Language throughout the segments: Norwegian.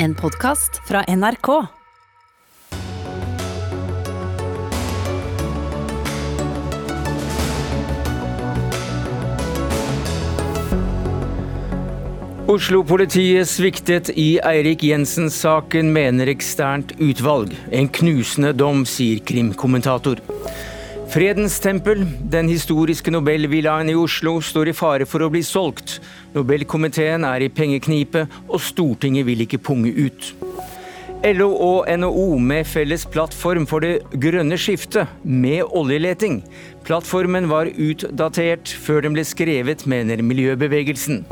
En podkast fra NRK. Oslo-politiet sviktet i Eirik Jensen-saken, mener eksternt utvalg. En knusende dom, sier krimkommentator. Fredens tempel, den historiske Nobelvillaen i Oslo, står i fare for å bli solgt. Nobelkomiteen er i pengeknipe, og Stortinget vil ikke punge ut. LO og NHO med felles plattform for det grønne skiftet, med oljeleting. Plattformen var utdatert før den ble skrevet, mener miljøbevegelsen.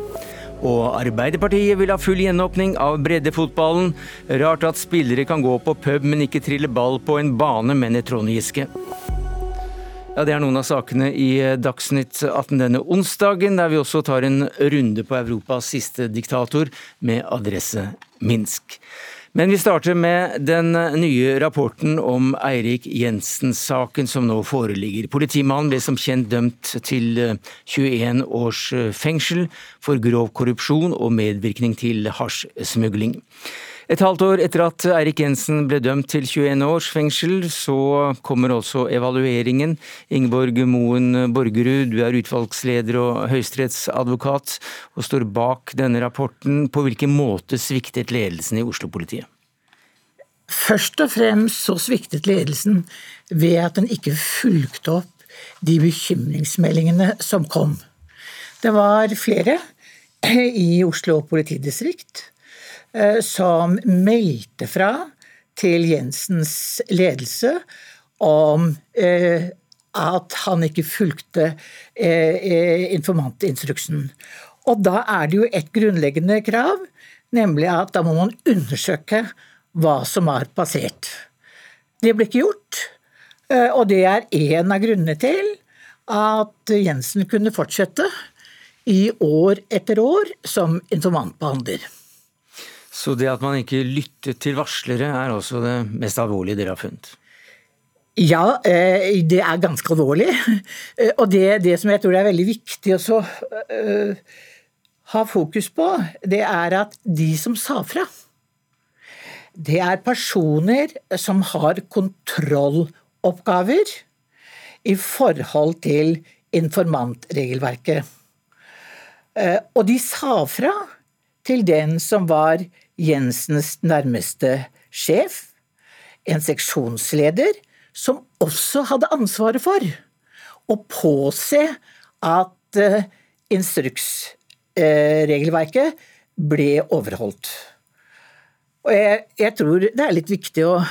Og Arbeiderpartiet vil ha full gjenåpning av breddefotballen. Rart at spillere kan gå på pub, men ikke trille ball på en bane, mener Trond Giske. Ja, Det er noen av sakene i Dagsnytt 18 denne onsdagen, der vi også tar en runde på Europas siste diktator, med adresse Minsk. Men vi starter med den nye rapporten om Eirik Jensen-saken som nå foreligger. Politimannen ble som kjent dømt til 21 års fengsel for grov korrupsjon og medvirkning til hasjsmugling. Et halvt år etter at Eirik Jensen ble dømt til 21 års fengsel, så kommer også evalueringen. Ingeborg Moen Borgerud, du er utvalgsleder og høyesterettsadvokat, og står bak denne rapporten. På hvilken måte sviktet ledelsen i Oslo-politiet? Først og fremst så sviktet ledelsen ved at den ikke fulgte opp de bekymringsmeldingene som kom. Det var flere i Oslo politidistrikt som meldte fra til Jensens ledelse om eh, at han ikke fulgte eh, informantinstruksen. Og da er det jo et grunnleggende krav, nemlig at da må man undersøke hva som har passert. Det ble ikke gjort, og det er en av grunnene til at Jensen kunne fortsette i år etter år som informantbehandler. Så det at man ikke lyttet til varslere, er også det mest alvorlige dere har funnet? Ja, eh, det er ganske alvorlig. Eh, og det, det som jeg tror er veldig viktig å uh, ha fokus på, det er at de som sa fra, det er personer som har kontrolloppgaver i forhold til informantregelverket. Og de sa fra til den som var Jensens nærmeste sjef, en seksjonsleder, som også hadde ansvaret for å påse at uh, instruksregelverket uh, ble overholdt. Og jeg, jeg, tror det er litt viktig å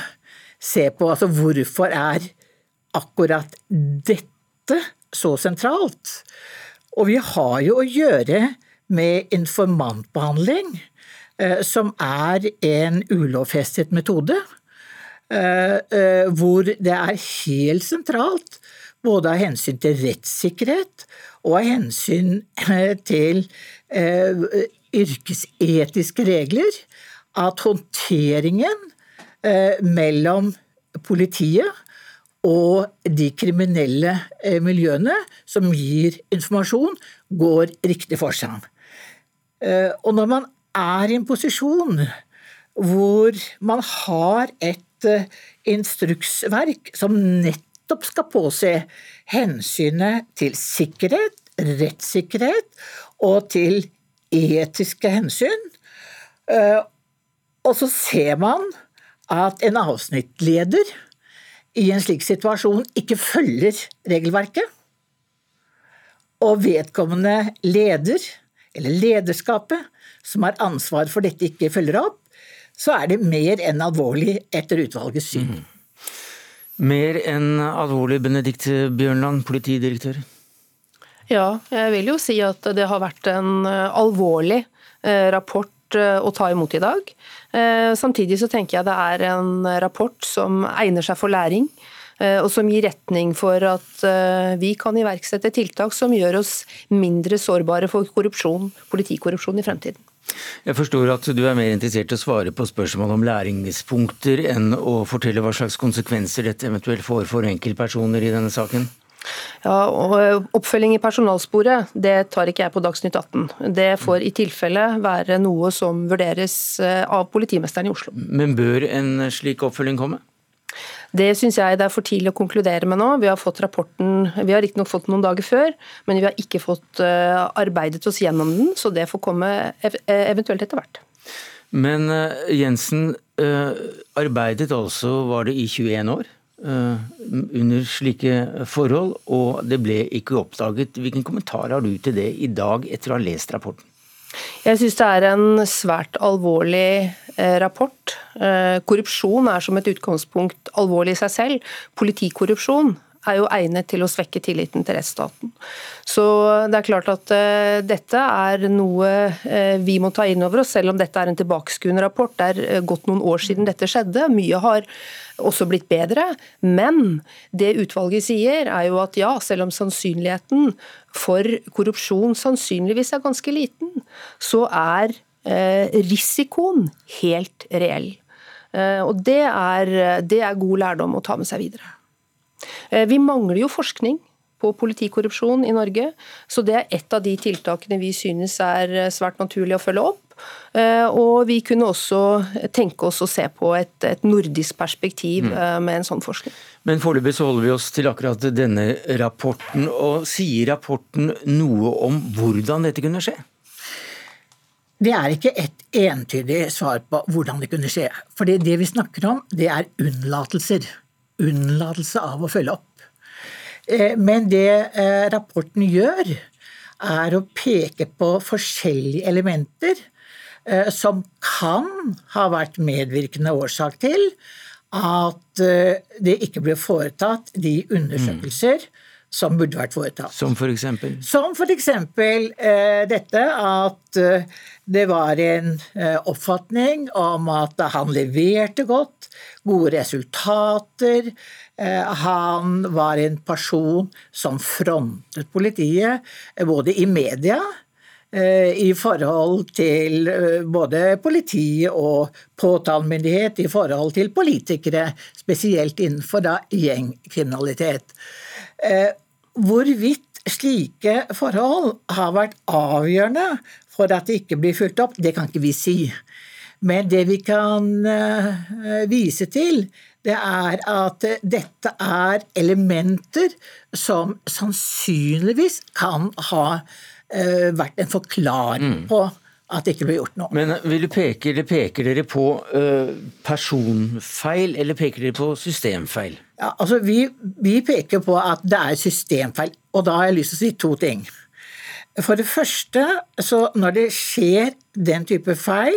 se på altså, hvorfor er akkurat dette så sentralt? Og vi har jo å gjøre med informantbehandling Eh, som er en ulovfestet metode. Eh, eh, hvor det er helt sentralt, både av hensyn til rettssikkerhet og av hensyn til yrkesetiske regler, at håndteringen mellom politiet og de kriminelle miljøene som gir informasjon, går riktig for seg. Og når man er i en posisjon hvor man har et eh, instruksverk som nettopp skal påse hensynet til sikkerhet, rettssikkerhet og til etiske hensyn. Eh, og så ser man at en avsnittleder i en slik situasjon ikke følger regelverket. Og vedkommende leder, eller lederskapet, som har ansvar for dette, ikke følger opp, så er det mer enn alvorlig etter utvalgets syn. Mm. Mer enn alvorlig, Benedikte Bjørnland, politidirektør? Ja, jeg vil jo si at det har vært en eh, alvorlig eh, rapport eh, å ta imot i dag. Samtidig så tenker jeg det er en rapport som egner seg for læring. Og som gir retning for at vi kan iverksette tiltak som gjør oss mindre sårbare for korrupsjon, politikorrupsjon i fremtiden. Jeg forstår at du er mer interessert i å svare på spørsmål om læringspunkter enn å fortelle hva slags konsekvenser dette eventuelt får for enkeltpersoner i denne saken? Ja, og Oppfølging i personalsporet det tar ikke jeg på Dagsnytt 18. Det får i tilfelle være noe som vurderes eh, av politimesteren i Oslo. Men bør en slik oppfølging komme? Det syns jeg det er for tidlig å konkludere med nå. Vi har fått rapporten, vi har riktignok fått noen dager før, men vi har ikke fått eh, arbeidet oss gjennom den, så det får komme eventuelt etter hvert. Men eh, Jensen arbeidet altså, var det i 21 år? Eh, under slike forhold, og det ble ikke oppdaget. Hvilken kommentar har du til det i dag, etter å ha lest rapporten? Jeg syns det er en svært alvorlig eh, rapport. Eh, korrupsjon er som et utgangspunkt alvorlig i seg selv. Politikorrupsjon er jo egnet til å svekke tilliten til rettsstaten. Så det er klart at uh, dette er noe uh, vi må ta inn over oss, selv om dette er en tilbakeskuende rapport. Det er uh, gått noen år siden dette skjedde. Mye har også blitt bedre. Men det utvalget sier, er jo at ja, selv om sannsynligheten for korrupsjon sannsynligvis er ganske liten, så er risikoen helt reell. Og det er, det er god lærdom å ta med seg videre. Eh, vi mangler jo forskning på politikorrupsjon i Norge, så det er et av de tiltakene vi synes er eh, svært naturlig å følge opp. Eh, og vi kunne også tenke oss å se på et, et nordisk perspektiv mm. med en sånn forskning. Men foreløpig så holder vi oss til akkurat denne rapporten. og Sier rapporten noe om hvordan dette kunne skje? Det er ikke et entydig svar på hvordan det kunne skje. For det vi snakker om, det er unnlatelser unnlatelse av å følge opp. Eh, men det eh, rapporten gjør, er å peke på forskjellige elementer eh, som kan ha vært medvirkende årsak til at det ikke ble foretatt de undersøkelser mm som burde vært foretatt. Som for eksempel? Som for eksempel dette at det var en eh, oppfatning om at han leverte godt, gode resultater. Eh, han var en person som frontet politiet, eh, både i media i forhold til både politi og påtalemyndighet, i forhold til politikere, spesielt innenfor da gjengkriminalitet. Hvorvidt slike forhold har vært avgjørende for at det ikke blir fulgt opp, det kan ikke vi si. Men det vi kan eh, vise til, det er at dette er elementer som sannsynligvis kan ha eh, vært en forklaring mm. på at det ikke ble gjort noe. Men vil du peke, eller Peker dere på uh, personfeil, eller peker dere på systemfeil? Ja, altså vi, vi, peker på at det er systemfeil, og da har jeg lyst til å si to ting. For det første, så når det skjer den type feil,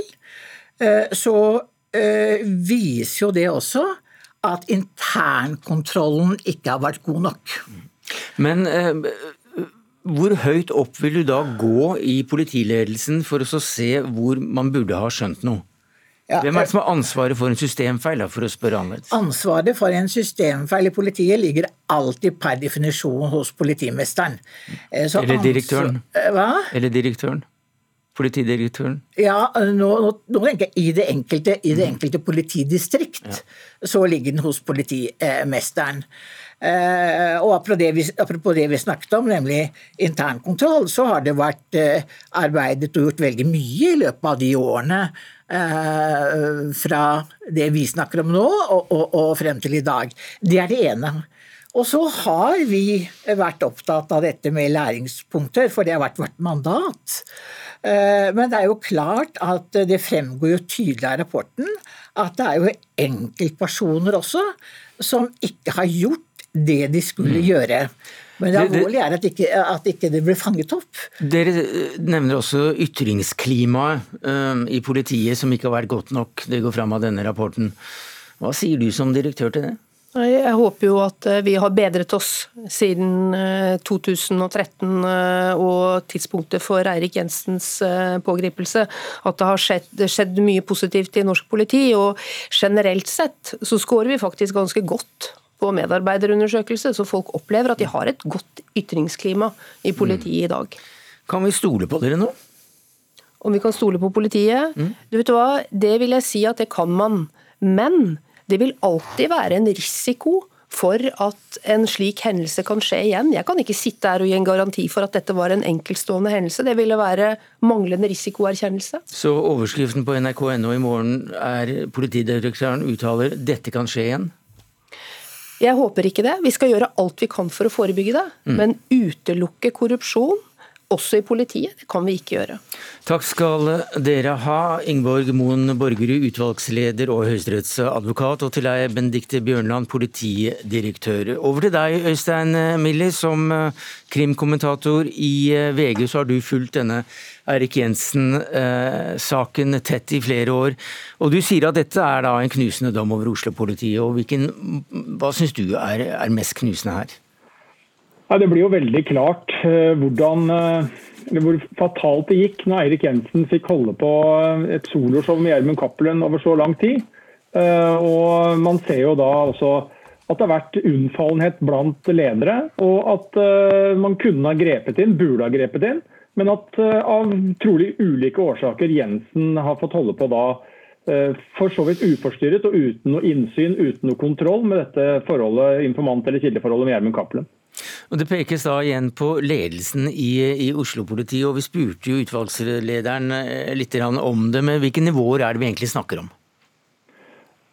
uh, så uh, viser jo det også at internkontrollen ikke har vært god nok. Men hvor høyt opp vil du da gå i politiledelsen for å se hvor man burde ha skjønt noe? Ja, Hvem er det som har ansvaret for en systemfeil, for å spørre annerledes? Ansvaret for en systemfeil i politiet ligger alltid per definisjon hos politimesteren. Eh, så Eller direktøren. Eh, hva? Eller direktøren. Politidirektøren? Ja, nå, nå, nå tenker jeg i det enkelte, i det mm. enkelte politidistrikt ja. så ligger den hos politimesteren. Eh, og apropos det, vi, apropos det, vi, snakket om, nemlig internkontroll, så har det vært eh, arbeidet og gjort veldig mye i løpet av de årene eh, fra det vi snakker om nå og, og, og frem til i dag. Det er det ene. Og så har vi vært opptatt av dette med læringspunkter, for det har vært vårt mandat. Men det er jo klart at det fremgår jo tydelig av rapporten at det er jo enkeltpersoner også som ikke har gjort det de skulle mm. gjøre. Men det alvorlige er at ikke, at ikke det ble fanget opp. Dere eh, nevner også ytringsklimaet um, i politiet som ikke har vært godt nok. Det går fram av denne rapporten. Hva sier du som direktør til det? Jeg håper jo at eh, vi har bedret oss siden 2013 og tidspunktet for Eirik Jensens pågripelse. At det har skjedd, skjedd, mye positivt i norsk politi. Og generelt sett så scorer vi faktisk ganske godt på medarbeiderundersøkelse, så folk opplever at de har et godt ytringsklima i politiet i dag. Kan vi stole på dere nå? Om vi kan stole på politiet? Mm. Du vet hva, Det vil jeg si at det kan man. Men det vil alltid være en risiko for at en slik hendelse kan skje igjen. Jeg kan ikke sitte her og gi en garanti for at dette var en enkeltstående hendelse. Det ville være manglende risikoerkjennelse. Så overskriften på nrk.no i morgen er politidirektøren uttaler dette kan skje igjen? Jeg håper ikke det. Vi skal gjøre alt vi kan for å forebygge det. Mm. Men utelukke korrupsjon også i politiet. Det kan vi ikke gjøre. Takk skal dere ha, Ingeborg Moen Borgerud, utvalgsleder og høyesterettsadvokat, og til deg, Benedicte Bjørnland, politidirektør. Over til deg, Øystein Millie. Som eh, krimkommentator i eh, VG så har du fulgt denne Eirik Jensen-saken eh, tett i flere år. Og Du sier at dette er da en knusende dom over Oslo-politiet. Hva syns du er, er mest knusende her? Ja, det blir jo veldig klart uh, hvordan, uh, hvor fatalt det gikk når Eirik Jensen fikk holde på uh, et soloshow med Gjermund Cappelen over så lang tid. og Man ser jo da også at det har vært unnfallenhet blant ledere, og at man kunne ha grepet inn, burde ha grepet inn, men at av trolig ulike årsaker Jensen har fått holde på da for så vidt uforstyrret og uten noe innsyn, uten noe kontroll med dette forholdet, informant- eller kildeforholdet med Gjermund Cappelen. Og Det pekes da igjen på ledelsen i, i Oslo-politiet. og Vi spurte jo utvalgslederen eh, litt om det, men hvilke nivåer er det vi egentlig snakker om?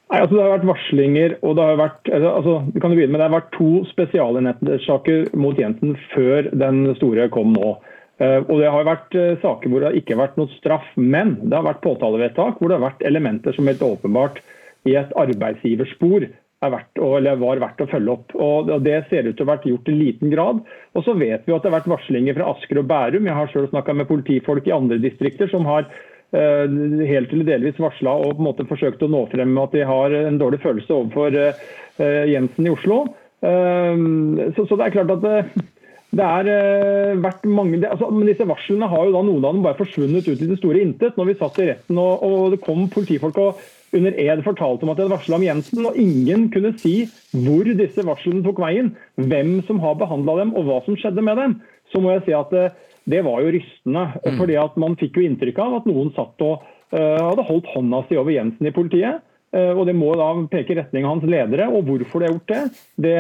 Nei, altså Det har vært varslinger, og det har vært altså, vi kan begynne med det har vært to spesialenhetssaker mot Jensen før den store kom nå. Eh, og Det har vært eh, saker hvor det ikke har vært noe straff, men det har vært påtalevedtak hvor det har vært elementer som helt åpenbart i et arbeidsgiverspor verdt å, var verdt å følge opp. Og Det ser ut til å ha vært gjort i liten grad. Og så vet vi at det har vært varslinger fra Asker og Bærum. Jeg har selv snakka med politifolk i andre distrikter som har eh, helt eller delvis varsla og på en måte forsøkt å nå frem med at de har en dårlig følelse overfor eh, Jensen i Oslo. Eh, så, så, det er klart at det, det er vært mange, det, altså, men Disse varslene har jo da noen av dem bare forsvunnet ut i det store intet. Når vi satt i retten og, og det kom politifolk og under ed fortalte om at de hadde varsla om Jensen, og ingen kunne si hvor disse varslene tok veien, hvem som har behandla dem og hva som skjedde med dem, så må jeg si at det, eh, var jo rystende. Mm. fordi at Man fikk jo inntrykk av at noen satt og uh, hadde holdt hånda si over Jensen i politiet. Uh, og Det må da peke i retning av hans ledere. og Hvorfor de har gjort det, det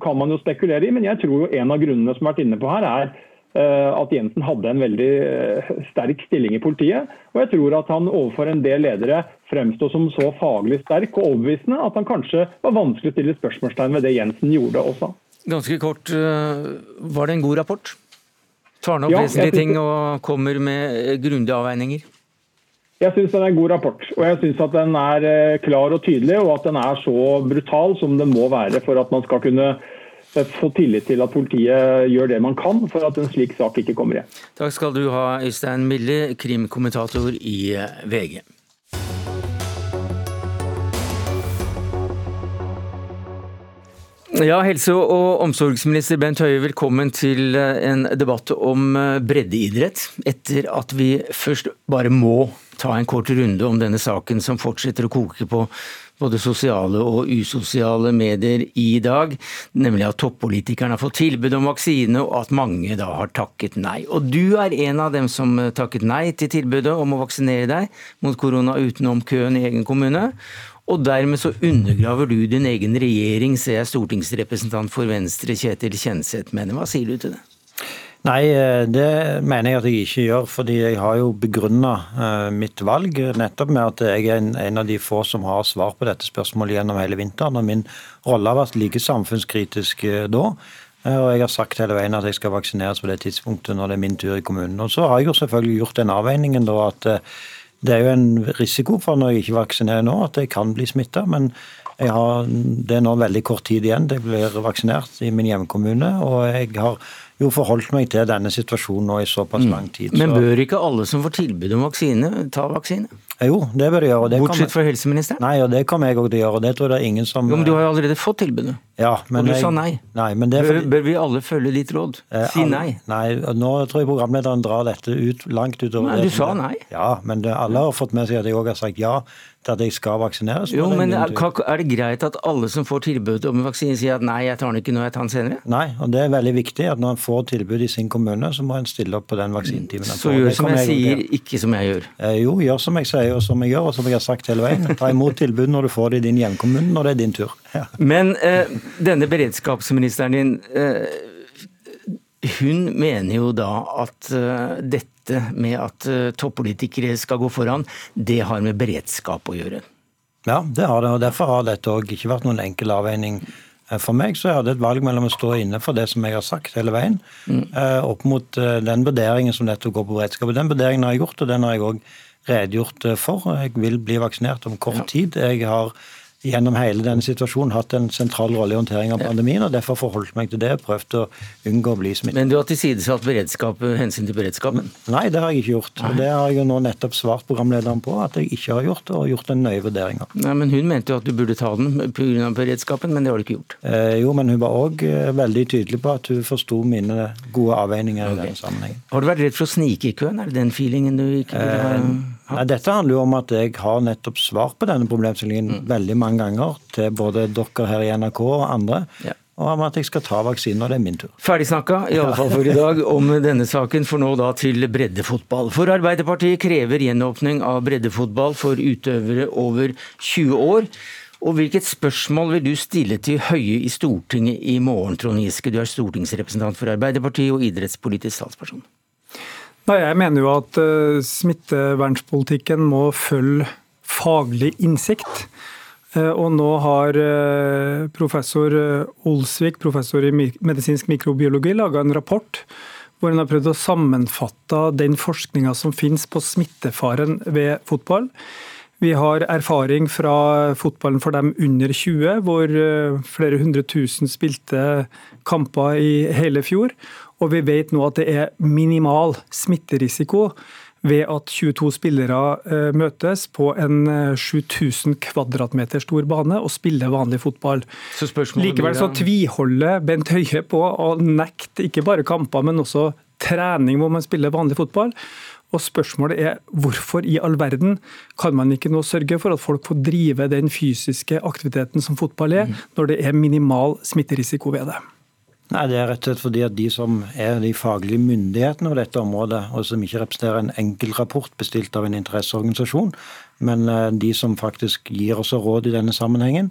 kan man jo spekulere i. Men jeg tror jo en av grunnene som har vært inne på her, er Eh, at Jensen hadde en veldig eh, sterk stilling i politiet. Og jeg tror at han overfor en del ledere fremstod som så faglig sterk og overbevisende at han kanskje var vanskelig å stille spørsmålstegn ved det Jensen gjorde også. Ganske kort, eh, var det en god rapport? Tar han opp ja, vesentlige ting og kommer med grundige avveininger? Jeg syns den er en god rapport. Og jeg syns at den er klar og tydelig, og at den er så brutal som den må være for at man skal kunne få tillit til at politiet gjør det man kan for at en slik sak ikke kommer igjen. Takk skal du ha, Øystein Mille, krimkommentator i VG. Ja, Helse- og omsorgsminister Bent Høie, velkommen til en debatt om breddeidrett. Etter at vi først bare må ta en kort runde om denne saken som fortsetter å koke på både sosiale og usosiale medier i dag, nemlig at toppolitikerne har fått tilbud om vaksine, og at mange da har takket nei. Og du er en av dem som takket nei til tilbudet om å vaksinere deg mot korona utenom køen i egen kommune. Og dermed så undergraver du din egen regjering, ser jeg stortingsrepresentant for Venstre Kjetil Kjenseth mener. Hva sier du til det? Nei, eh, det mener jeg at jeg ikke gjør. fordi jeg har jo begrunna eh, mitt valg nettopp med at jeg er en av de få som har svar på dette spørsmålet gjennom hele vinteren. Og min rolle har vært like samfunnskritisk eh, da. Og jeg har sagt hele veien at jeg skal vaksineres på det tidspunktet når det er min tur i kommunen. Og så har jeg jo selvfølgelig gjort den avveiningen da at det er jo en risiko for når jeg ikke vaksinerer nå, at jeg kan bli smitta. Men har, det er nå veldig kort tid igjen. Jeg blir vaksinert i min hjemkommune. og jeg har jo forholdt meg til denne situasjonen nå i såpass mm. lang tid. Men bør ikke alle som får tilbud om vaksine, ta vaksine? Jo, det bør de gjøre. Bortsett fra helseministeren? Nei, og det kommer jeg òg til å gjøre. og det tror jeg det er ingen som... Jo, men Du har jo allerede fått tilbudet. Ja, men og du jeg... sa nei. nei men det bør, bør, vi alle følge ditt råd? Eh, si nei. Nei, nå tror jeg programlederen drar dette ut langt utover nei, Du sa nei. Ja, men det, alle har fått med seg at jeg òg har sagt ja til at jeg skal vaksineres. Jo, men er, er, det greit at alle som får tilbud om vaksine, sier at nei, jeg tar den ikke nå, jeg tar den senere? Nei, og det er veldig viktig at når en får tilbud i sin kommune, så må en stille opp på den vaksinetimen. Så gjør som jeg, jeg sier, ikke som jeg gjør? Eh, jo, gjør som jeg sier. Gjør som jeg gjør, og som jeg har sagt hele veien. Ta imot tilbud når du får det i din hjemkommune, når det er din tur. Ja. Men eh, denne beredskapsministeren din, eh, hun mener jo da at eh, dette med at uh, toppolitikere skal gå foran, det har med beredskap å gjøre. Ja, det har det. og Derfor har dette òg ikke vært noen enkel avveining Eh, for meg så er det et valg mellom å stå inne for det som jeg har sagt hele veien, mm. opp mot eh, den vurderingen som dette går på beredskap. Den vurderingen har jeg gjort, og den har jeg òg redegjort for. Jeg vil bli vaksinert om kort tid. Jeg har gjennom hele denne situasjonen hatt en sentral rolle i håndtering av pandemien, og derfor forholdt meg til det og prøvd å unngå å bli smittet. Men du har tilsidesatt beredskap, hensyn til beredskapen? Nei, det har jeg ikke gjort. Nei. Det har jeg jo nå nettopp svart programlederen på at jeg ikke har gjort, og gjort en nøye vurdering av. Nei, men Hun mente jo at du burde ta den pga. beredskapen, men det har du ikke gjort? Eh, jo, men hun var òg eh, veldig tydelig på at hun forsto mine gode avveininger okay. i denne sammenhengen. Har du vært redd for å snike i køen? Er det den feelingen du ikke vil ha? Eh, Nei, Dette handler jo om at jeg har nettopp svart på denne problemstillingen mm. veldig mange ganger til både dere her i NRK og andre. Ja. Og om at jeg skal ta vaksinen når det er min tur. Ferdig snakka, i alle fall for i dag, om denne saken. For nå da til breddefotball. For Arbeiderpartiet krever gjenåpning av breddefotball for utøvere over 20 år. Og Hvilket spørsmål vil du stille til Høie i Stortinget i morgen, Trond Giske? Du er stortingsrepresentant for Arbeiderpartiet og idrettspolitisk talsperson. Nei, Jeg mener jo at uh, smittevernpolitikken må følge faglig innsikt. Uh, og nå har uh, professor Olsvik, professor i medisinsk mikrobiologi, laga en rapport hvor han har prøvd å sammenfatte den forskninga som finnes på smittefaren ved fotball. Vi har erfaring fra fotballen for dem under 20, hvor flere hundre tusen spilte kamper i hele fjor. Og vi vet nå at det er minimal smitterisiko ved at 22 spillere eh, møtes på en 7000 eh, kvadratmeter stor bane og spiller vanlig fotball. Så Likevel så tviholder Bent Høie på å nekte ikke bare kamper, men også trening hvor man spiller vanlig fotball. Og Spørsmålet er hvorfor i all verden kan man ikke nå sørge for at folk får drive den fysiske aktiviteten som fotball er, mm. når det er minimal smitterisiko ved det? Nei, Det er rett og slett fordi at de som er de faglige myndighetene på dette området, og som ikke representerer en enkel rapport bestilt av en interesseorganisasjon, men eh, de som faktisk gir oss råd i denne sammenhengen,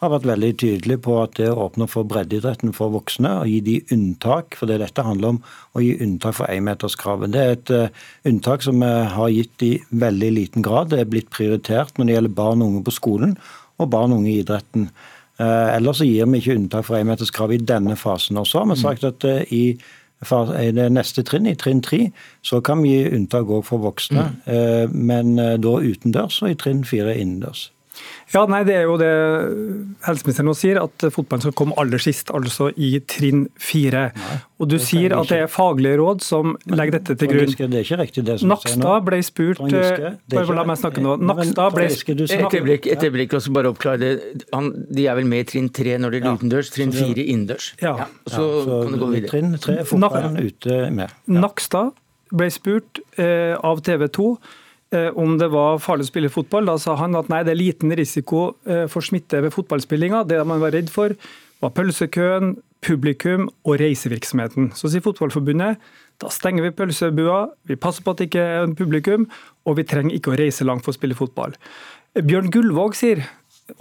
har vært veldig tydelig på at det å åpne for breddeidretten for voksne og gi de unntak, for det dette handler om å gi unntak for énmeterskravet. Det er et uh, unntak som vi har gitt i veldig liten grad. Det er blitt prioritert når det gjelder barn og unge på skolen og barn og unge i idretten. Eh, ellers så gir vi ikke unntak for énmeterskravet i denne fasen. Og så har vi sagt at eh, i i det neste trinn, i trinn tre, så kan vi gi unntak òg for voksne. Mm. Eh, men da utendørs, og i trinn fire innendørs. Ja, nei, Det er jo det helseministeren nå sier, at fotballen skal komme aller sist, altså i trinn fire. Og Du sier at det er faglige råd som legger dette til grunn. Det er ikke riktig det som Nakstad ble spurt bare La meg snakke nå. Nakstad ble Et øyeblikk, et øyeblikk også bare oppklare det. Han, de er vel med i trinn tre når det er utendørs, trinn fire innendørs. Ja. ja. Så, så kan det gå videre. Trinn tre er fotballen ute med. Nakstad ble spurt eh, av TV 2 Eh, om det var farlig å spille fotball. Da sa han at nei, det er liten risiko eh, for smitte ved fotballspillinga. Det man var redd for, var pølsekøen, publikum og reisevirksomheten. Så sier Fotballforbundet da stenger vi pølsebua, vi passer på at det ikke er publikum, og vi trenger ikke å reise langt for å spille fotball. Bjørn Gullvåg sier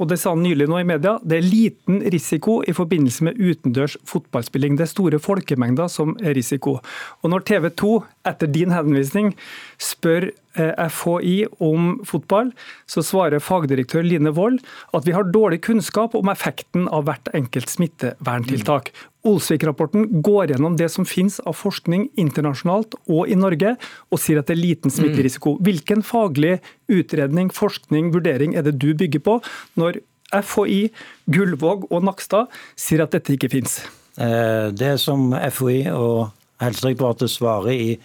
og det sa han nylig nå i media, det er liten risiko i forbindelse med utendørs fotballspilling. Det er store folkemengder som er risiko. Og når TV 2, etter din henvisning, spør eh, FHI om fotball, så svarer fagdirektør Line Wold at vi har dårlig kunnskap om effekten av hvert enkelt smitteverntiltak. Olsvik-rapporten går gjennom det som finnes av forskning internasjonalt og i Norge, og sier at det er liten smitterisiko. Hvilken faglig utredning, forskning, vurdering er det du bygger på når FHI, Gullvåg og Nakstad sier at dette ikke finnes? Eh, det som FHI og Helsedirektoratet svarer i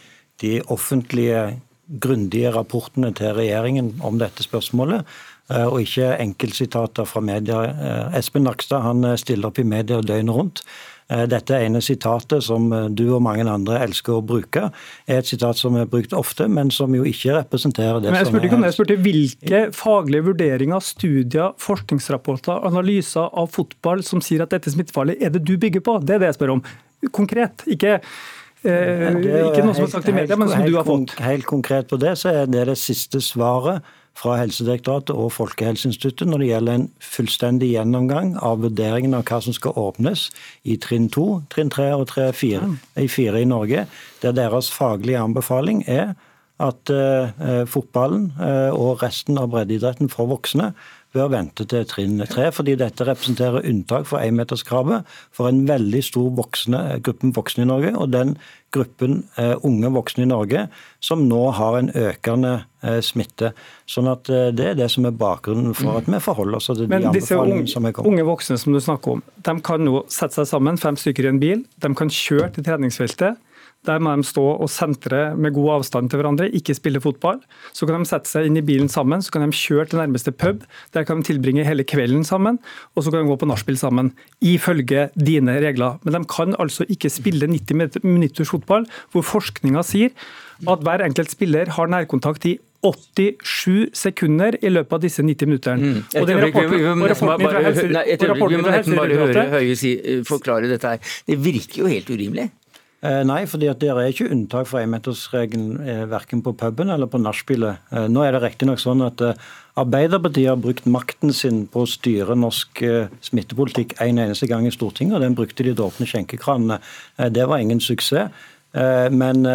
de offentlige, grundige rapportene til regjeringen om dette spørsmålet, eh, og ikke enkeltsitater fra media. Eh, Espen Nakstad han stiller opp i media døgnet rundt. Eh, dette ene sitatet som eh, du og mange andre elsker å bruke, er et sitat som er brukt ofte, men som jo ikke representerer det men jeg spurte ikke om det, jeg spurte Hvilke faglige vurderinger, studier, forskningsrapporter, analyser av fotball som sier at dette smittefarlig, er det du bygger på? Det er det jeg spør om. Konkret. ikke Eh, ikke noe som er sagt i media, men som du har fått. Helt konkret på det, så er det det siste svaret fra Helsedirektoratet og Folkehelseinstituttet når det gjelder en fullstendig gjennomgang av vurderingen av hva som skal åpnes i trinn 2, trinn 3 og trinn 4, i 4 i Norge, der deres faglige anbefaling er at eh, fotballen eh, og resten av breddeidretten for voksne bør vente til trinn tre, fordi dette representerer unntak for énmeterskravet for en veldig stor voksne, gruppen voksne i Norge. og den gruppen eh, unge voksne i Norge som nå har en økende eh, smitte. Sånn at eh, Det er det som er bakgrunnen for at vi forholder oss til de anbefalingene som er kommet. Unge voksne som du snakker om, de kan nå sette seg sammen, fem stykker i en bil. De kan kjøre til treningsfeltet der må de stå og sentre med god avstand til hverandre, ikke spille fotball. Så kan de sette seg inn i bilen sammen, så kan de kjøre til nærmeste pub. Der kan de tilbringe hele kvelden sammen, og så kan de gå på nachspiel sammen. Ifølge dine regler. Men de kan altså ikke spille 90 minutters fotball, hvor forskninga sier at hver enkelt spiller har nærkontakt i 87 sekunder i løpet av disse 90 minuttene. Mm. Og rapporten, vi må nesten bare høre Høie forklare dette her. Det virker jo helt urimelig. Eh, nei, fordi det er ikke unntak fra énmetersregelen eh, verken på puben eller på nachspielet. Eh, nå er det riktignok sånn at Arbeiderpartiet har brukt makten sin på å styre norsk smittepolitikk en eneste gang i Stortinget, og den brukte de til å åpne skjenkekranene. Det var ingen suksess. Men,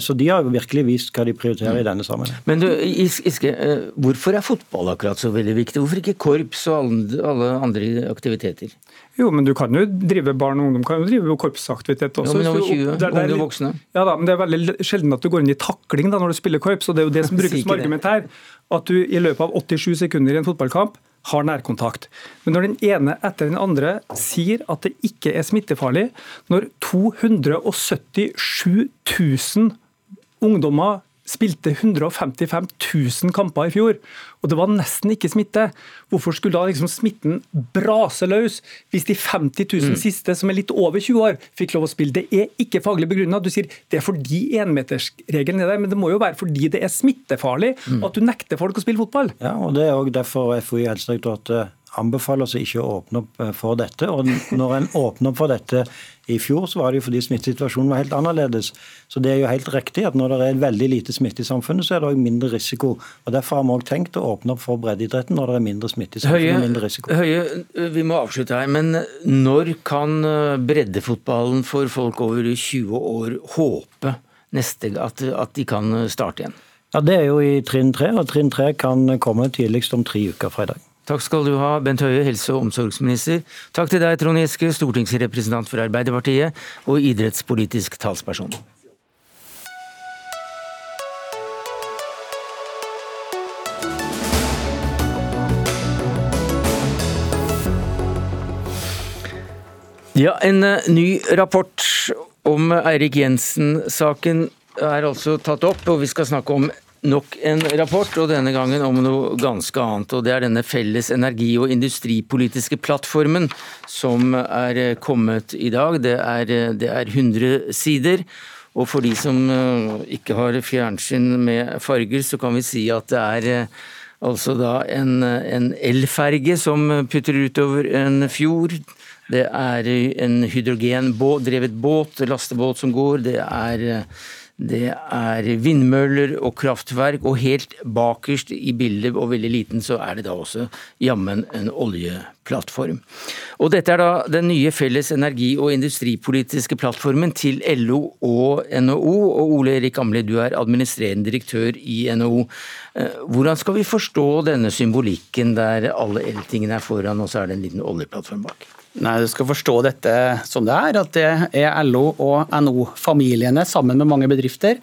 så de har virkelig vist hva de prioriterer i denne sammenheng. Men du, Iske, hvorfor er fotball akkurat så veldig viktig? Hvorfor ikke korps og alle andre aktiviteter? Jo, men du kan jo drive barn og ungdom kan jo drive korpsaktivitet også. Ja, men over 20 det, unge voksne. Ja da, men det er veldig sjelden at du går inn i takling da når du spiller korps. og Det er jo det som brukes som argument her. At du i løpet av 87 sekunder i en fotballkamp har nærkontakt. Men når den ene etter den andre sier at det ikke er smittefarlig, når 277 000 ungdommer spilte 155 000 kamper i fjor, og det var nesten ikke smitte. Hvorfor skulle da liksom smitten brase løs hvis de 50 000 mm. siste, som er litt over 20 år, fikk lov å spille? Det er ikke faglig begrunna. Du sier det er fordi énmetersregelen er der, men det må jo være fordi det er smittefarlig mm. at du nekter folk å spille fotball. Ja, og Det er òg derfor FHI Helsedirektoratet anbefaler oss ikke å åpne opp eh, for dette. Og når en åpner opp for dette i fjor, så var det jo fordi smittesituasjonen var helt annerledes. Så det er jo helt riktig at når det er veldig lite smitte i samfunnet, så er det òg mindre risiko. Og Derfor har vi òg tenkt å åpne opp for breddeidretten når det er mindre smitte i samfunnet og mindre risiko. Høie, vi må avslutte her, men når kan eh, breddefotballen for folk over 20 år håpe neste, at, at de kan starte igjen? Ja, Det er jo i trinn tre, og trinn tre kan komme tidligst om tre uker fra i dag. Takk skal du ha, Bent Høie, helse- og omsorgsminister. Takk til deg, Trond Giske, stortingsrepresentant for Arbeiderpartiet og idrettspolitisk talsperson. Ja, En eh, ny rapport om Eirik Jensen-saken er altså tatt opp, og vi skal snakke om nok en rapport, og denne gangen om noe ganske annet. og Det er denne felles energi- og industripolitiske plattformen som er kommet i dag. Det er, det er 100 sider. Og for de som eh, ikke har fjernsyn med farger, så kan vi si at det er eh, altså da en, en elferge som putter utover en fjord. Det er en hydrogendrevet båt, lastebåt som går. Det er det er vindmøller og kraftverk, og helt bakerst i bildet, og veldig liten, så er det da også jammen en oljeplattform. Og dette er da den nye felles energi- og industripolitiske plattformen til LO og NHO. Og Ole Erik Amli, du er administrerende direktør i NHO. Eh, hvordan skal vi forstå denne symbolikken der alle eltingene er foran, og så er det en liten oljeplattform bak? Nei, Du skal forstå dette som det er, at det er LO og NO-familiene sammen med mange bedrifter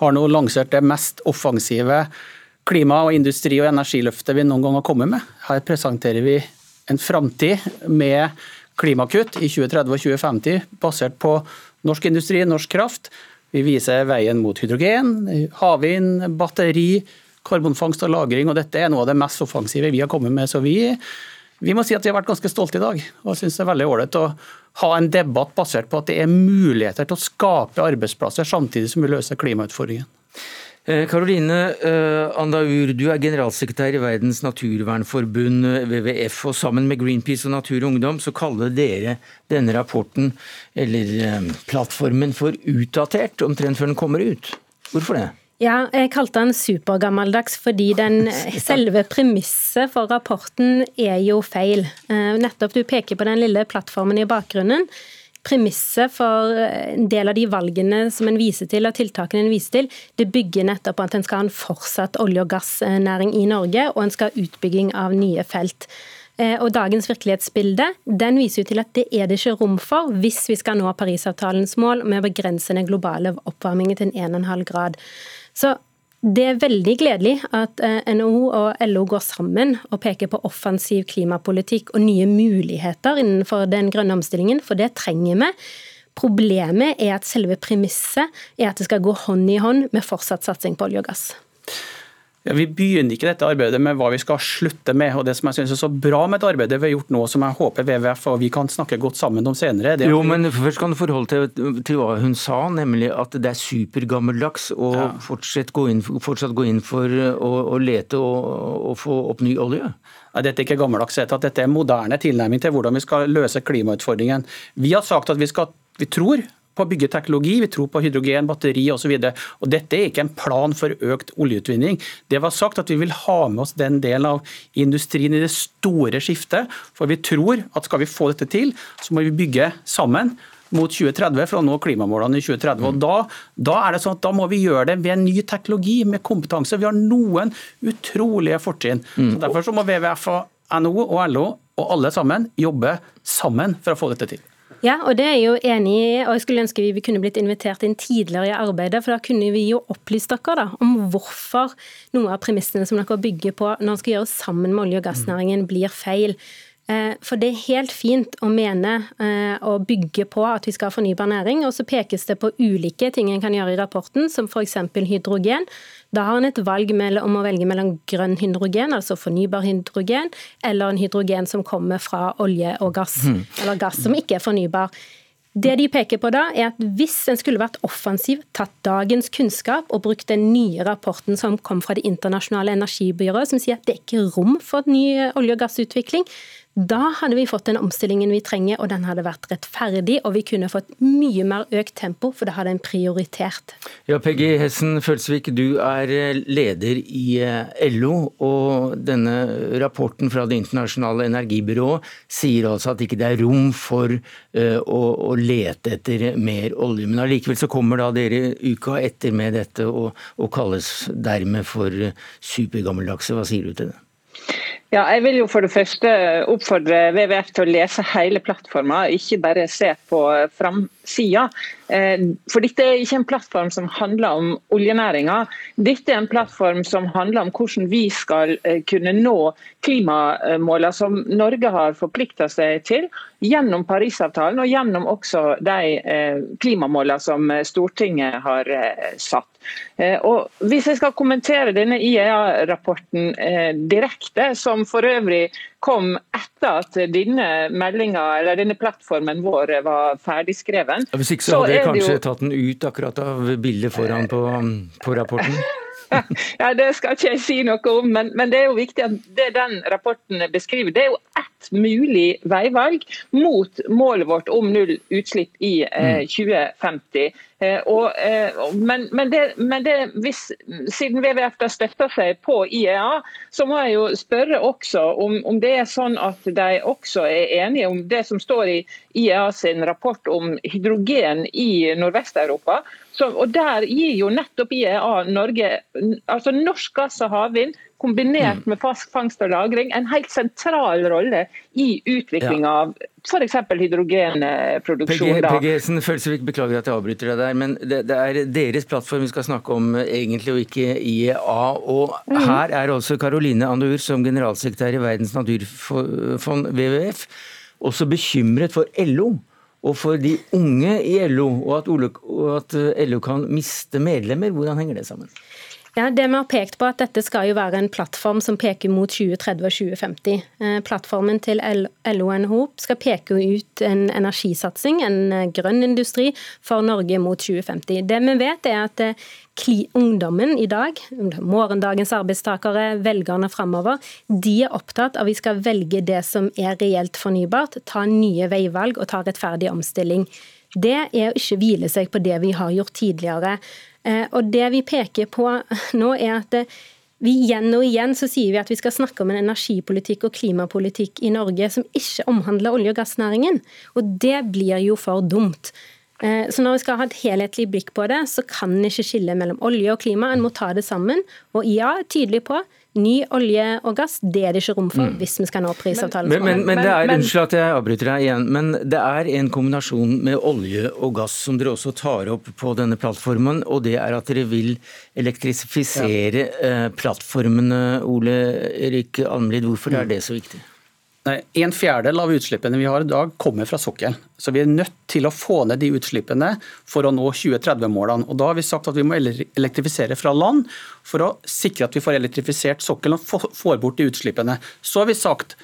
har nå lansert det mest offensive klima-, og industri- og energiløftet vi noen gang har kommet med. Her presenterer vi en framtid med klimakutt i 2030 og 2050 basert på norsk industri, norsk kraft. Vi viser veien mot hydrogen, havvind, batteri, karbonfangst og -lagring. og Dette er noe av det mest offensive vi har kommet med. så vi vi må si at vi har vært ganske stolte i dag. og synes det er veldig ålreit å ha en debatt basert på at det er muligheter til å skape arbeidsplasser samtidig som vi løser klimautfordringen. Karoline eh, eh, Andaur, du er generalsekretær i Verdens naturvernforbund, eh, WWF. og Sammen med Greenpeace og Natur og Ungdom så kaller dere denne rapporten, eller plattformen, for utdatert omtrent før den kommer ut. Hvorfor det? Ja, jeg kalte den supergammeldags fordi den selve premisset for rapporten er jo feil. Eh, nettopp du peker på den lille plattformen i bakgrunnen. Premisset for en del av de valgene som en viser til, og tiltakene en viser til, det bygger nettopp på at en skal ha en fortsatt olje- og gassnæring i Norge, og en skal ha utbygging av nye felt. Eh, og Dagens virkelighetsbilde den viser jo til at det er det ikke rom for hvis vi skal nå Parisavtalens mål med å begrense den globale oppvarmingen til 1,5 grad. Så det er veldig gledelig at eh, NHO og LO går sammen og peker på offensiv klimapolitikk og nye muligheter innenfor den grønne omstillingen, for det trenger vi. Problemet er at selve premisset er at det skal gå hånd i hånd med fortsatt satsing på olje og gass. Ja, vi begynner ikke dette arbeidet med hva vi skal slutte med. og Det som jeg synes er så bra med det arbeidet vi har gjort nå, som jeg håper WWF og vi kan snakke godt sammen om senere Jo, men først kan du forholde til, til hva hun sa, nemlig at det er supergammeldags å ja. fortsatt, gå inn, fortsatt gå inn for å, å lete og, og, få opp ny olje. Nei, Dette er ikke gammeldags, dette er moderne tilnærming til hvordan vi skal løse klimautfordringen. Vi har sagt at vi, skal, vi tror på å bygge teknologi, vi tror på hydrogen, batteri osv. Dette er ikke en plan for økt oljeutvinning. Det var sagt at vi vil ha med oss den delen av industrien i det store skiftet. For vi tror at skal vi få dette til, så må vi bygge sammen mot 2030 for å nå klimamålene i 2030. Og da, da, er det sånn at da må vi gjøre det ved en ny teknologi, med kompetanse. Vi har noen utrolige fortrinn. Mm. Så Derfor så må WWF og NHO og LO og alle sammen jobbe sammen for å få dette til. Ja, og det er jeg jo enig i. og Jeg skulle ønske vi kunne blitt invitert inn tidligere i arbeidet. For da kunne vi jo opplyst dere da, om hvorfor noe av premissene som dere bygger på når man skal gjøre sammen med olje- og gassnæringen, blir feil. Eh, for det er helt fint å mene og eh, bygge på at vi skal ha fornybar næring, og så pekes det på ulike ting en kan gjøre i rapporten, som f.eks. hydrogen. Da har en et valg om å velge mellom grønn hydrogen, altså fornybar hydrogen, eller en hydrogen som kommer fra olje og gass, mm. eller gass som ikke er fornybar. Det de peker på da, er at hvis en skulle vært offensiv, tatt dagens kunnskap og brukt den nye rapporten som kom fra Det internasjonale energibyrået, som sier at det er ikke rom for ny olje- og gassutvikling, da hadde vi fått den omstillingen vi trenger, og den hadde vært rettferdig, og vi kunne fått mye mer økt tempo, for det hadde en prioritert. Ja, Peggy Hessen Følsvik, du er eh, leder i eh, LO, og denne rapporten fra Det internasjonale energibyrået sier altså at ikke det er rom for uh, å, å, lete etter mer olje. Men allikevel så kommer da dere uka etter med dette, og, og kalles dermed for supergammeldagse. Hva sier du til det? Ja, jeg vil jo for det første oppfordre WWF til å lese hele plattforma, ikke bare se på framsida. Eh, for dette er ikke en plattform som handler om oljenæringa. Dette er en plattform som handler om hvordan vi skal eh, kunne nå klimamåla som Norge har forplikta seg til gjennom Parisavtalen og gjennom også de klimamåla klimamålene som Stortinget har satt. Og hvis jeg skal kommentere denne IEA-rapporten direkte, som for øvrig kom etter at denne meldinga, eller denne plattformen vår var ferdigskreven. Hvis ikke så hadde dere kanskje jo... tatt den ut akkurat av bildet foran på, på rapporten? ja, Det skal ikke jeg si noe om, men, men, det er jo viktig at det den rapporten beskriver, det er jo ett mulig veivalg mot målet vårt om null utslipp i eh, 2050. Mm. Eh, og, eh, men, men, det, men det, hvis, siden WWF da støtter seg på IEA, så må jeg jo spørre også om, om, det er sånn at de også er enige om det som står i IEA sin rapport om hydrogen i Nordvest-Europa. Og Der gir jo nettopp IEA Norge, altså norsk gass og havvind kombinert mm. med fast fangst og lagring, en helt sentral rolle i utviklinga ja. av f.eks. hydrogenproduksjon. PG Følsevik, beklager at jeg avbryter deg der, men det, det, er deres plattform vi skal snakke om egentlig, og ikke IEA. Og mm. her er også Caroline Andur, som generalsekretær i Verdens naturfond, WWF, også bekymret for LO og for de unge i LO, og at, og at LO kan miste medlemmer. Hvordan henger det sammen? Ja, det Vi har pekt på at dette skal jo være en plattform som peker mot 2030 og 2050. Eh, plattformen til LO NHO skal peke ut en energisatsing, en eh, grønn industri, for Norge mot 2050. Det vi vet er at eh, ungdommen i dag, morgendagens arbeidstakere, velgerne framover, de er opptatt av at vi skal velge det som er reelt fornybart, ta nye veivalg og ta rettferdig omstilling. det er å ikke hvile seg på det vi har gjort tidligere. Eh, og Det vi peker på nå, er at vi igjen og igjen så sier vi at vi skal snakke om en energipolitikk og klimapolitikk i Norge som ikke omhandler olje- og gassnæringen. Og det blir jo for dumt. Eh, så når vi skal ha et helhetlig blikk på det, så kan en ikke skille mellom olje og klima. En må ta det sammen. Og ja, tydelig på Ny olje og gass, det er det ikke rom for mm. hvis vi skal nå prisavtalen. Men, men, men, det er, Unnskyld at jeg avbryter deg igjen, men det er en kombinasjon med olje og gass som dere også tar opp på denne plattformen, og det er at dere vil elektrifisere ja. Eh, plattformene. Ole Erik Almlid, hvorfor er mm. det så viktig? En fjerdedel av utslippene vi har i dag, kommer fra sokkelen. Så vi er nødt til å få ned de utslippene for å nå 2030-målene. Og Da har vi sagt at vi må elektrifisere fra land for å sikre at vi får elektrifisert sokkelen og får bort de utslippene. Så har vi sagt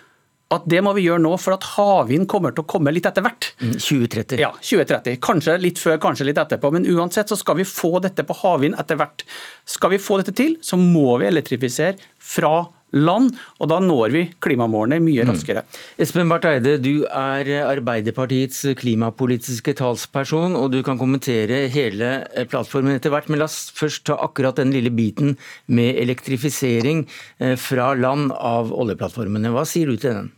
at det må vi gjøre nå, for at havvind kommer til å komme litt etter hvert. 2030. Mm, ja, 2030. Kanskje litt før, kanskje litt etterpå. Men uansett så skal vi få dette på havvind etter hvert. Skal vi få dette til, så må vi elektrifisere fra land land, og da når vi klimamålene mye mm. raskere. Mm. Espen Barth Eide, du er Arbeiderpartiets klimapolitiske talsperson, og du kan kommentere hele eh, plattformen etter hvert. Men la oss først ta akkurat den lille biten med elektrifisering eh, fra land av oljeplattformene. Hva sier du til den?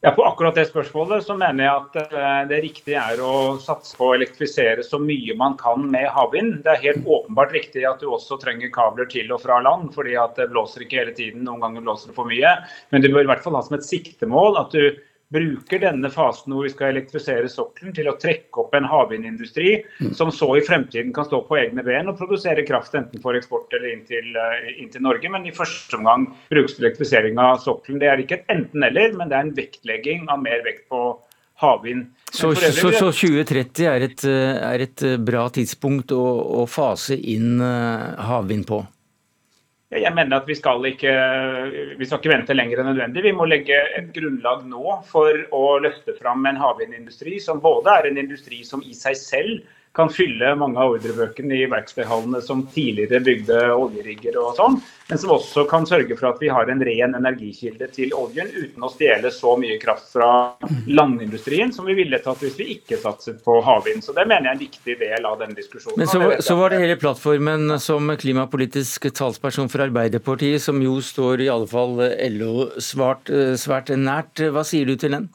Ja, På akkurat det spørsmålet så mener jeg at eh, det riktige er å satse på å elektrifisere så mye man kan med havvind. Det er helt åpenbart riktig at du også trenger kabler til og fra land, fordi at det blåser ikke hele tiden. Noen ganger blåser det for mye. Men du bør i hvert fall ha som et siktemål at du bruker denne fasen hvor vi skal elektrifisere sokkelen til å trekke opp en havvindindustri mm. som så i fremtiden kan stå på egne ben og produsere kraft enten for eksport eller inn til, uh, inn til Norge. Men i første omgang brukes elektrifisering av sokkelen. Det er ikke et enten-eller, men det er en vektlegging av mer vekt på havvind. Så, så, så, 2030 er et, eh, er et, eh, bra tidspunkt å, å fase inn havvind på? Jeg mener at vi skal, ikke, vi skal ikke vente lenger enn nødvendig. Vi må legge et grunnlag nå for å løfte fram en havvindindustri som både er en industri som i seg selv kan fylle mange av ordrebøkene i verkstedhallene som tidligere bygde oljerigger og sånn, men som også kan sørge for at vi har en ren energikilde til oljen uten å stjele så mye kraft fra landindustrien som vi ville tatt hvis vi ikke satset på havvind. Så Det mener jeg er en viktig del av denne diskusjonen. Men så, så var det hele plattformen som klimapolitisk talsperson for Arbeiderpartiet, som jo står i alle fall LO svært, svært nært. Hva sier du til den?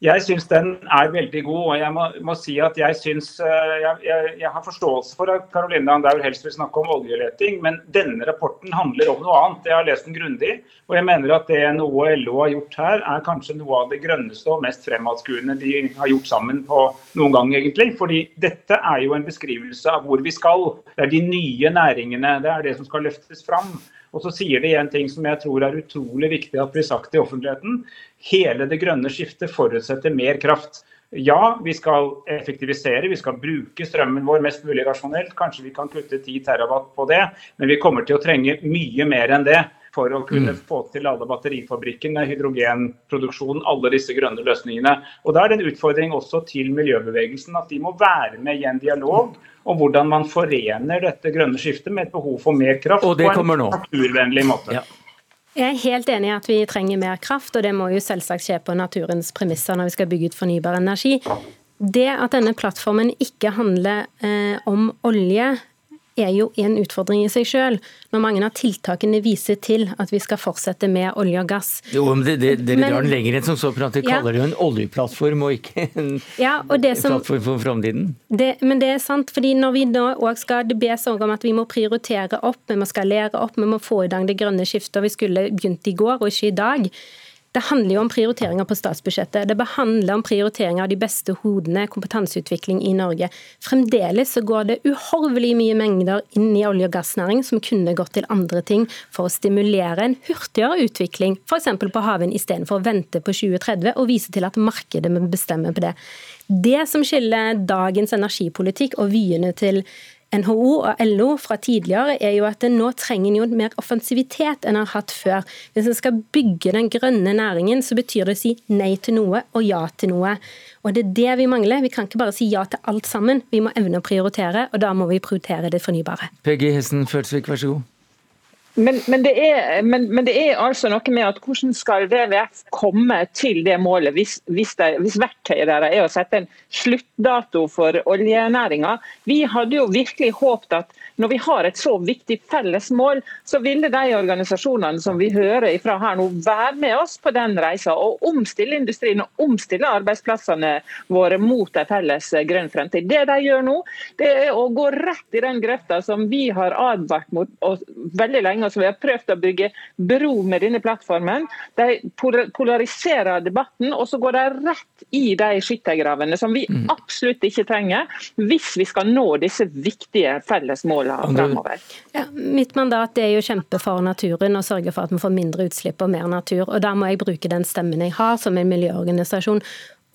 Jeg syns den er veldig god. og Jeg må, må si at jeg, synes, eh, jeg, jeg, jeg, har forståelse for at Caroline Andaur helst vil snakke om oljeleting, men denne rapporten handler om noe annet. Jeg har lest den grundig, og jeg mener at det noe LO har gjort her, er kanskje noe av det grønneste og mest fremadskuende de har gjort sammen på noen gang, egentlig. Fordi dette er jo en beskrivelse av hvor vi skal. Det er de nye næringene. Det er det som skal løftes fram. Og så sier de en ting som jeg tror er utrolig viktig at blir sagt i offentligheten. Hele det grønne skiftet forutsetter mer kraft. Ja, vi skal effektivisere, vi skal bruke strømmen vår mest mulig rasjonelt. Kanskje vi kan kutte 10 terawatt på det, men vi kommer til å trenge mye mer enn det for å kunne mm. få til alle batterifabrikkene, hydrogenproduksjonen, alle disse grønne løsningene. Og Da er det en utfordring også til miljøbevegelsen at de må være med i en dialog om hvordan man forener dette grønne skiftet med et behov for mer kraft på en naturvennlig måte. Ja. Jeg er helt enig i at vi trenger mer kraft, og det må jo selvsagt skje på naturens premisser når vi skal bygge ut fornybar energi. Det at denne plattformen ikke handler eh, om olje, er jo en utfordring i seg sjøl, når mange av tiltakene viser til at vi skal fortsette med olje og gass. Jo, men Dere drar den lenger enn som så, for at dere ja. kaller det jo en oljeplattform og ikke en ja, og som, plattform for framtiden. Men det er sant, fordi når vi nå òg skal det bes om at vi må prioritere opp, vi må skalere opp, vi må få i gang det grønne skiftet, og vi skulle begynt i går og ikke i dag. Det handler jo om prioriteringer på statsbudsjettet. Det handler om prioriteringer av de beste hodene, kompetanseutvikling i Norge. Fremdeles så går det uhorvelig mye mengder inn i olje- og gassnæring som kunne gått til andre ting for å stimulere en hurtigere utvikling, f.eks. på havvind, istedenfor å vente på 2030 og vise til at markedet må bestemme på det. Det som skiller dagens energipolitikk og vyene til NHO og LO fra tidligere, er jo at nå trenger jo mer offensivitet enn har hatt før. Hvis en skal bygge den grønne næringen, så betyr det å si nei til noe og ja til noe. Og Det er det vi mangler. Vi kan ikke bare si ja til alt sammen. Vi må evne å prioritere, og da må vi prioritere det fornybare. Peggy Hessen Følsvik, vær så god. Men, men, det er, men, men, det er, altså noe med at hvordan skal WWF komme til det målet hvis, hvis, det, hvis verktøyet deres er å sette en sluttdato for oljenæringa. Vi hadde jo virkelig håpet at når vi har et så viktig felles mål, så ville de organisasjonene som vi hører ifra her nå, være med oss på den reisa og omstille industrien og omstille arbeidsplassene våre mot en felles grønn fremtid. Det de gjør nå, det er å gå rett i den grøfta som vi har advart mot veldig lenge og som vi har prøvd å bygge bro med denne plattformen. De polariserer debatten, og så går de rett i de skyttergravene som vi mm. absolutt ikke trenger hvis vi skal nå disse viktige felles målene fremover. Ja, mitt mandat er jo å kjempe for naturen og sørge for at vi får mindre utslipp og mer natur. og Da må jeg bruke den stemmen jeg har som en miljøorganisasjon.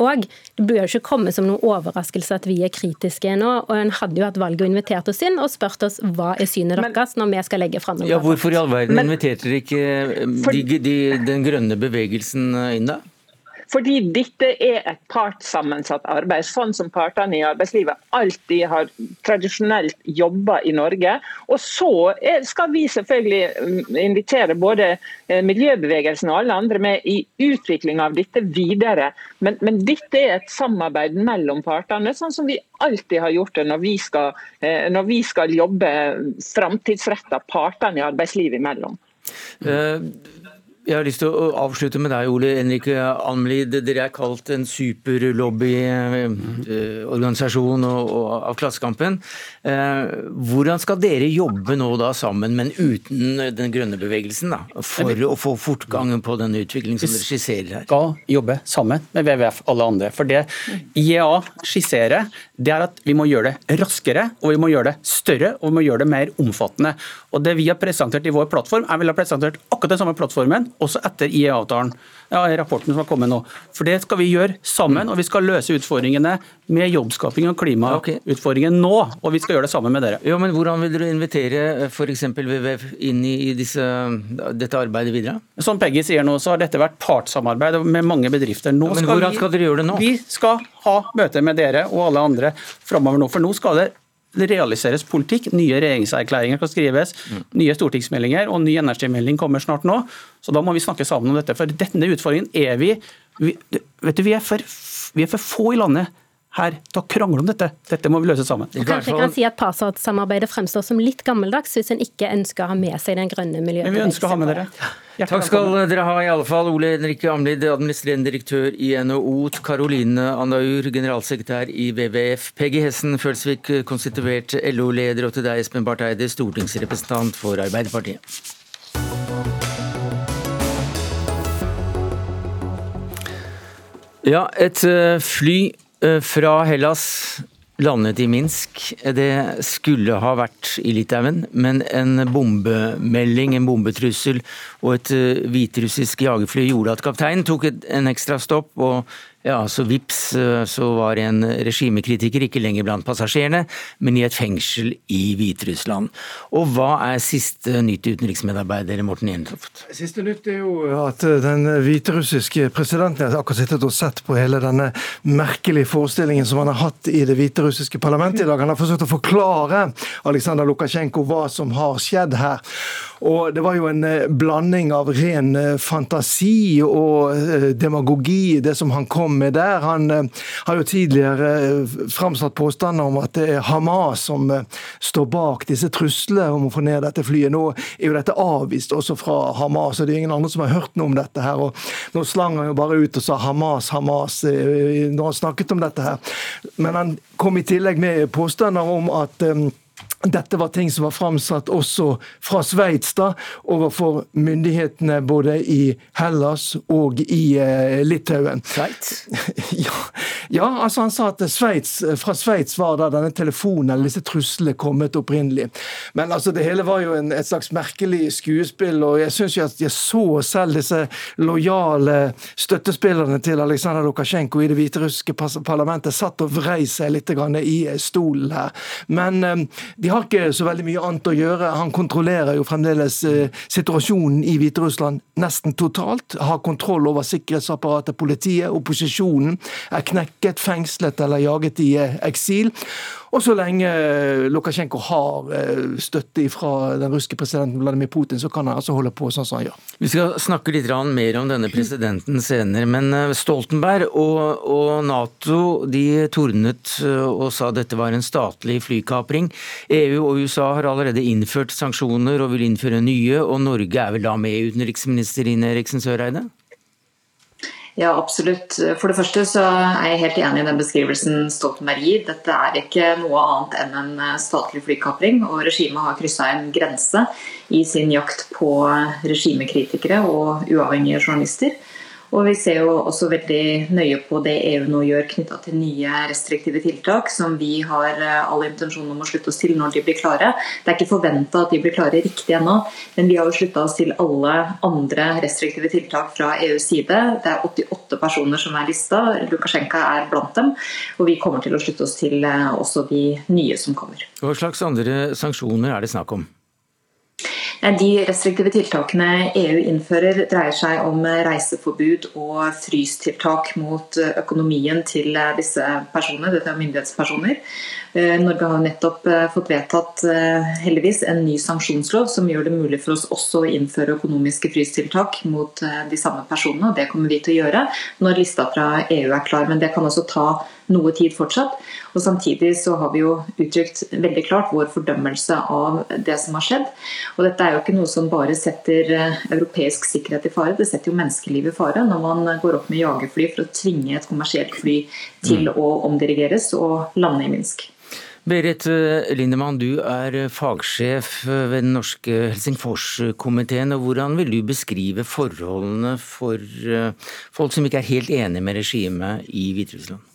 Og det bør jo ikke komme som noen overraskelse at vi er kritiske nå. og En hadde jo hatt valget og invitert oss inn og spurt oss hva er synet deres når vi skal legge fram Ja, Hvorfor i all verden inviterte dere ikke de, de, den grønne bevegelsen inn da? Fordi dette er et partssammensatt arbeid, sånn som partene i arbeidslivet alltid har tradisjonelt jobba i Norge. Og så skal vi selvfølgelig mm, invitere både eh, miljøbevegelsen og alle andre med i utvikling av dette videre. Men, men dette er et samarbeid mellom partene, sånn som vi alltid har gjort det når vi skal, eh, når vi skal jobbe framtidsretta partene i arbeidslivet imellom. Uh, jeg har lyst til å avslutte med deg, Ole Henrik Almlid. Dere er kalt en superlobbyorganisasjon av Klassekampen. Eh, hvordan skal dere jobbe nå da sammen, men uten den grønne bevegelsen, da, for å få fortgangen på den utviklingen som dere skisserer her? Vi skal jobbe sammen med WWF alle andre. For det IEA skisserer, det er at vi må gjøre det raskere, og vi må gjøre det større og vi må gjøre det mer omfattende. Og Det vi har presentert i vår plattform, er vi har presentert akkurat den samme plattformen også etter IE-avtalen. Ja, rapporten som har kommet nå. For Det skal vi gjøre sammen, og vi skal løse utfordringene med jobbskaping og klimautfordringen nå. Og vi skal gjøre det sammen med dere. Ja, men Hvordan vil dere invitere f.eks. WWF inn i disse, dette arbeidet videre? Som Peggy sier nå, så har dette vært partssamarbeid med mange bedrifter. Nå ja, men Hvordan skal, vi, skal dere gjøre det nå? Vi skal ha møter med dere og alle andre framover nå. For nå skal det realiseres politikk. Nye regjeringserklæringer kan skrives, mm. nye stortingsmeldinger og ny energimelding kommer snart nå. Så da må vi snakke sammen om dette. For denne utfordringen er vi, vi vet du, vi er, for, vi er for få i landet her til å krangle om dette. Dette må vi løse sammen. Kanskje jeg kan si at Partssamarbeidet fremstår som litt gammeldags, hvis en ikke ønsker å ha med seg den grønne miljøet. Men vi ønsker å ha med dere. Takk skal dere ha i alle fall. Ole Henrik Amlid, administrerende direktør i NHO. Karoline Andaur, generalsekretær i WWF. Peggy Hessen Følsvik, konstituert LO-leder. Og til deg, Espen Barth Eide, stortingsrepresentant for Arbeiderpartiet. Ja, et eh, fly fra Hellas landet i Minsk. Det skulle ha vært i Litauen, men en bombemelding, en bombetrussel og et eh, hviterussisk jagerfly gjorde at kapteinen tok en ekstra stopp og ja, så vips eh, så var en regimekritiker ikke lenger blant passasjerene, men i et fengsel i Hviterussland. Og hva er siste nytt, utenriksmedarbeider Morten Jentoft? Siste nytt er jo at den hviterussiske presidenten har akkurat sittet og sett på hele denne merkelige forestillingen som han har hatt i det hviterussiske parlamentet i dag. Han har forsøkt å forklare Aleksandr Lukasjenko hva som har skjedd her. Og Det var jo en eh, blanding av ren eh, fantasi og demagogi, det som han kom med der. Han eh, har jo tidligere eh, framsatt påstander om at det er Hamas som eh, står bak disse truslene om å få ned dette flyet. Nå er jo dette avvist også fra Hamas, og det er ingen andre som har hørt noe om dette. her, og Nå slang han jo bare ut og sa Hamas, Hamas når han snakket om dette her. Men han kom i tillegg med påstander om at dette var ting som var framsatt også fra Sveits da, overfor myndighetene både i Hellas og i eh, Litauen. Sveits? ja, ja, altså han sa at Sveits, fra Sveits var da denne telefonen eller disse truslene kommet opprinnelig. Men altså det hele var jo en, et slags merkelig skuespill, og jeg syns at jeg så selv disse lojale støttespillerne til Aleksandr Lukasjenko i det hviterussiske parlamentet satt og vrei seg litt i stolen her. Men eh, de har ikke så veldig mye annet å gjøre. Han kontrollerer jo fremdeles eh, situasjonen i Hviterussland nesten totalt. Har kontroll over sikkerhetsapparatet, politiet. Opposisjonen er knekket, fengslet eller jaget i eh, eksil. Og så lenge Lukasjenko har støtte fra den russiske presidenten Vladimir Putin, så kan han altså holde på sånn som han gjør. Vi skal snakke litt mer om denne presidenten senere, men Stoltenberg og, og Nato de tordnet og sa dette var en statlig flykapring. EU og USA har allerede innført sanksjoner og vil innføre nye, og Norge er vel da med, utenriksminister Ine Eriksen Søreide? Ja, absolutt. For det første så er jeg helt enig i den beskrivelsen Stoltenberg gir. Dette er ikke noe annet enn en statlig flykapring, og regimet har kryssa en grense i sin jakt på regimekritikere og uavhengige journalister. Og vi ser jo også veldig nøye på det EU nå gjør knytta til nye restriktive tiltak, som vi har eh, all intensjon om å slutte oss til når de blir klare. Det er ikke forventa at de blir klare riktig ennå, men vi har jo slutta oss til alle andre restriktive tiltak fra EUs side. Det er 88 personer som er lista, Lukasjenko er blant dem. Og vi kommer til å slutte oss til eh, også de nye som kommer. Hva slags andre sanksjoner er det snakk om? De restriktive tiltakene EU innfører, dreier seg om reiseforbud og frystiltak mot økonomien til disse personene. Dette er myndighetspersoner. Eh, Norge har nettopp eh, fått vedtatt eh, heldigvis en ny sanksjonslov som gjør det mulig for oss også å innføre økonomiske frystiltak mot de samme personene. og Det kommer vi til å gjøre når lista fra EU er klar. Men det kan også ta noe tid fortsatt. Og Samtidig så har vi jo uttrykt veldig klart vår fordømmelse av det som har skjedd. Og Dette er jo ikke noe som bare setter europeisk sikkerhet i fare, det setter jo menneskeliv i fare når man går opp med jagerfly for å tvinge et kommersielt fly til mm. å omdirigeres og lande i Minsk. Berit eh, Lindemann, du er eh, fagsjef eh, ved den norske Helsingforskomiteen. Hvordan vil du beskrive forholdene for folk som ikke er helt enig med regimet i Hviterussland?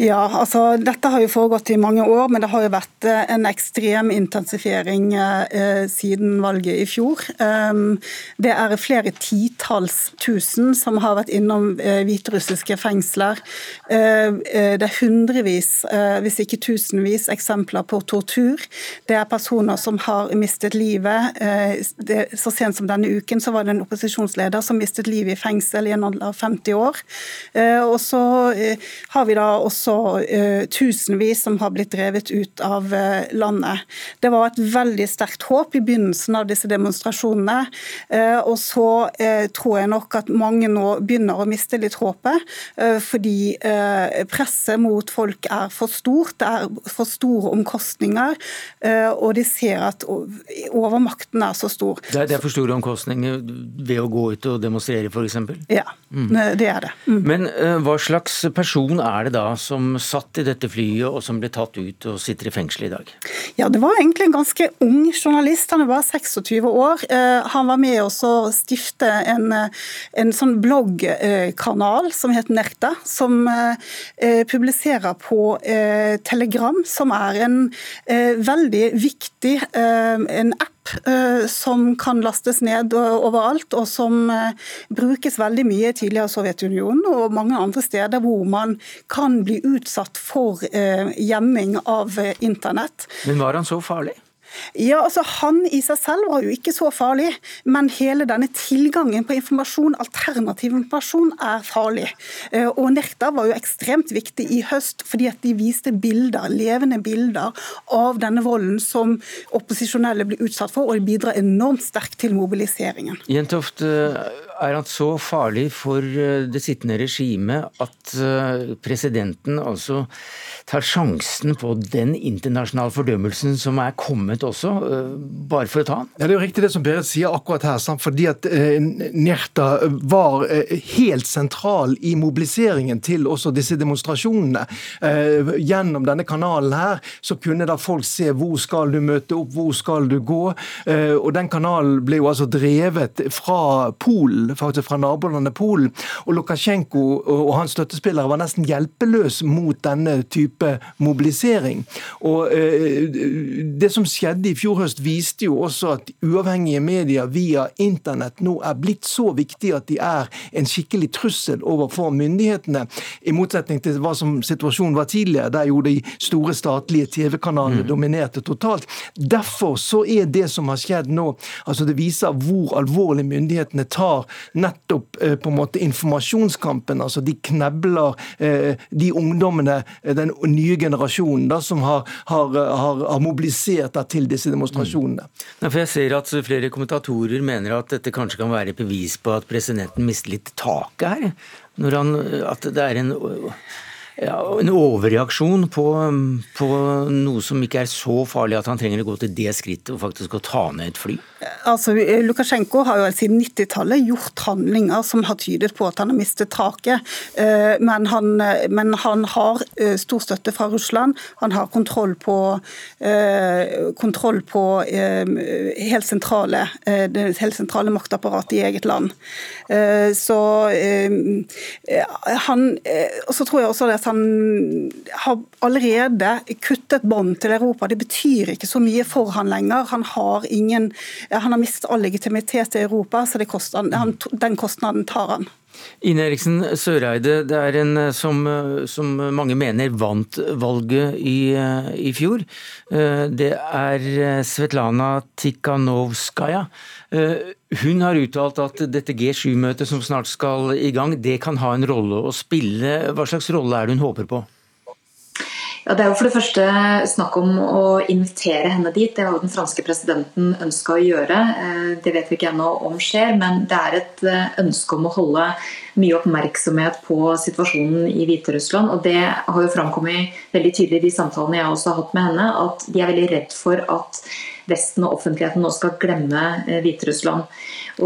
Ja, altså Dette har jo foregått i mange år, men det har jo vært eh, en ekstrem intensifiering eh, siden valget i fjor. Um, det er flere titalls tusen som har vært innom eh, hviterussiske fengsler. Uh, det er hundrevis, uh, hvis ikke tusenvis, eksempler på tortur. Det er personer som har mistet livet. Uh, det, så sent som denne uken så var det en opposisjonsleder som mistet livet i fengsel i en alder av 50 år. og så har vi da også også uh, tusenvis som har blitt drevet ut av uh, landet. Det var et veldig sterkt håp i begynnelsen av disse demonstrasjonene. Uh, og så tror jeg nok at mange nå begynner å miste litt håpet, fordi presset mot folk er for stort. Det er for store omkostninger, og de ser at overmakten er så stor. Det er, det er for store omkostninger ved å gå ut og demonstrere, f.eks.? Ja, mm. det er det. Mm. Men hva slags person er det da som som satt i dette flyet og som ble tatt ut og sitter i fengsel i dag? Ja, Det var egentlig en ganske ung journalist. Han bare 26 år. Eh, han var med å stifte en, en sånn bloggkanal som heter Nerta, som eh, publiserer på eh, Telegram, som er en veldig viktig en app Eh, som kan lastes ned overalt, og som eh, brukes veldig mye i tidligere Sovjetunionen og mange andre steder hvor man kan bli utsatt for eh, gjemming av internett. Men var han så farlig? Ja, altså Han i seg selv var jo ikke så farlig, men hele denne tilgangen på informasjon, alternativ informasjon, er farlig. Eh, og Nerta var jo ekstremt viktig i høst, fordi at de viste bilder, levende bilder av denne volden som opposisjonelle blir utsatt for, og det bidrar enormt sterkt til mobiliseringen. Jentoft, eh, er han så farlig for eh, det sittende regimet at eh, presidenten altså tar sjansen på den internasjonale fordømmelsen som er kommet også, eh, bare for å ta han? Ja, Det er jo riktig det som Berit sier akkurat her. Sant? fordi at Njerta var helt sentral i mobiliseringen til også disse demonstrasjonene. Gjennom denne kanalen her så kunne da folk se hvor skal du møte opp, hvor skal du gå. og Den kanalen ble jo altså drevet fra Polen faktisk fra nabolandet Polen. Og Lukasjenko og hans støttespillere var nesten hjelpeløse mot denne type mobilisering. Og eh, Det som skjedde i fjor høst, viste jo også at uavhengige medier via internett nå er blitt så viktige at de er en skikkelig trussel overfor myndighetene, i motsetning til hva som situasjonen var tidligere, der jo de store statlige TV-kanalene mm. dominerte totalt. Derfor så er det som har skjedd nå, altså det viser hvor alvorlig myndighetene tar nettopp på en måte informasjonskampen. altså De knebler de ungdommene, den nye generasjonen, da, som har, har, har, har mobilisert til disse demonstrasjonene. Ja, for jeg ser at flere kommentatorer mener at dette kanskje kan være bevis på at presidenten mister litt taket her. Når han, at det er en ja, en overreaksjon på, på, noe som ikke er så farlig at han trenger å gå til det skrittet og faktisk å ta ned et fly? Altså, Lukasjenko har jo siden 90-tallet gjort handlinger som har tydet på at han har mistet taket. Eh, men han, men han har eh, stor støtte fra Russland. Han har kontroll på, eh, kontroll på helt sentrale, det helt sentrale maktapparatet i eget land. Så han Og så tror jeg også at han har allerede kuttet bånd til Europa. Det betyr ikke så mye for han lenger. Han har, ingen, han har mistet all legitimitet i Europa, så koster, han, den kostnaden tar han. Ine Eriksen Søreide, det er en som, som mange mener vant valget i, i, fjor. Det er Svetlana Tikhanovskaja. Hun har uttalt at dette G7-møtet som snart skal i gang, det kan ha en rolle å spille. Hva slags rolle er det hun håper på? Ja, Det er jo for det første snakk om å invitere henne dit. Det har jo den franske presidenten ønska å gjøre. Eh, det vet vi ikke ennå om skjer, men det er et eh, ønske om å holde mye oppmerksomhet på situasjonen i Hviterussland. Og det har jo framkommet veldig tydelig i de samtalene jeg også har hatt med henne, at de er veldig redd for at Vesten og offentligheten nå skal glemme eh, Hviterussland.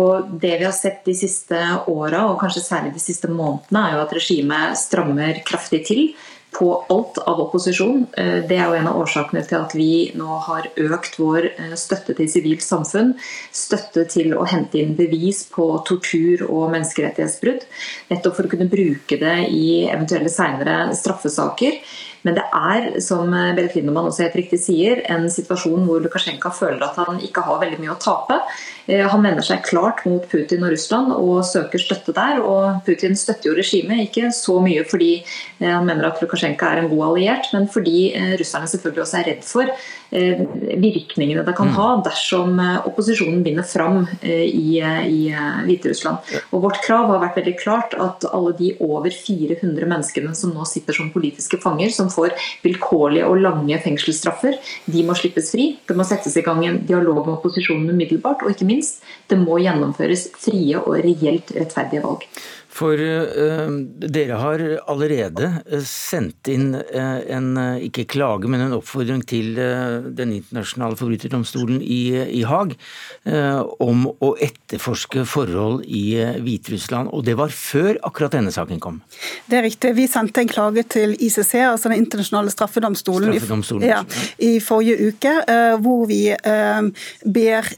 Og Det vi har sett de siste åra, og kanskje særlig de siste månedene, er jo at regimet strammer kraftig til på alt av opposisjon. Eh, det er jo en av årsakene til at vi nå har økt vår eh, støtte til sivilt samfunn. Støtte til å hente inn bevis på tortur og menneskerettighetsbrudd. Nettopp for å kunne bruke det i eventuelle seinere straffesaker. Men det er, som Berit Lindemann også helt riktig sier, en situasjon hvor Lukasjenko føler at han ikke har veldig mye å tape. Eh, han vender seg klart mot Putin og Russland og søker støtte der. Og Putin støtter jo regimet, ikke så mye fordi eh, han mener at Lukasjenko er en god alliert, men fordi eh, russerne selvfølgelig også er redd for virkningene det kan mm. ha dersom opposisjonen vinner fram i, i Hviterussland. Og Vårt krav har vært veldig klart at alle de over 400 menneskene som nå sitter som politiske fanger, som får vilkårlige og lange fengselsstraffer, de må slippes fri. Det må settes i gang en dialog med opposisjonen umiddelbart, og ikke minst, det må gjennomføres frie og reelt rettferdige valg. For uh, dere har allerede eh, sendt inn uh, en, ikke klage, men en oppfordring til uh, Den internasjonale forbryterdomstolen i, i Haag om å etterforske forhold i Hviterussland. Og det var før akkurat denne saken kom? Det er riktig. Vi sendte en klage til ICC, altså Den internasjonale straffedomstolen, straffedomstolen. I, ja, i forrige uke, hvor vi ber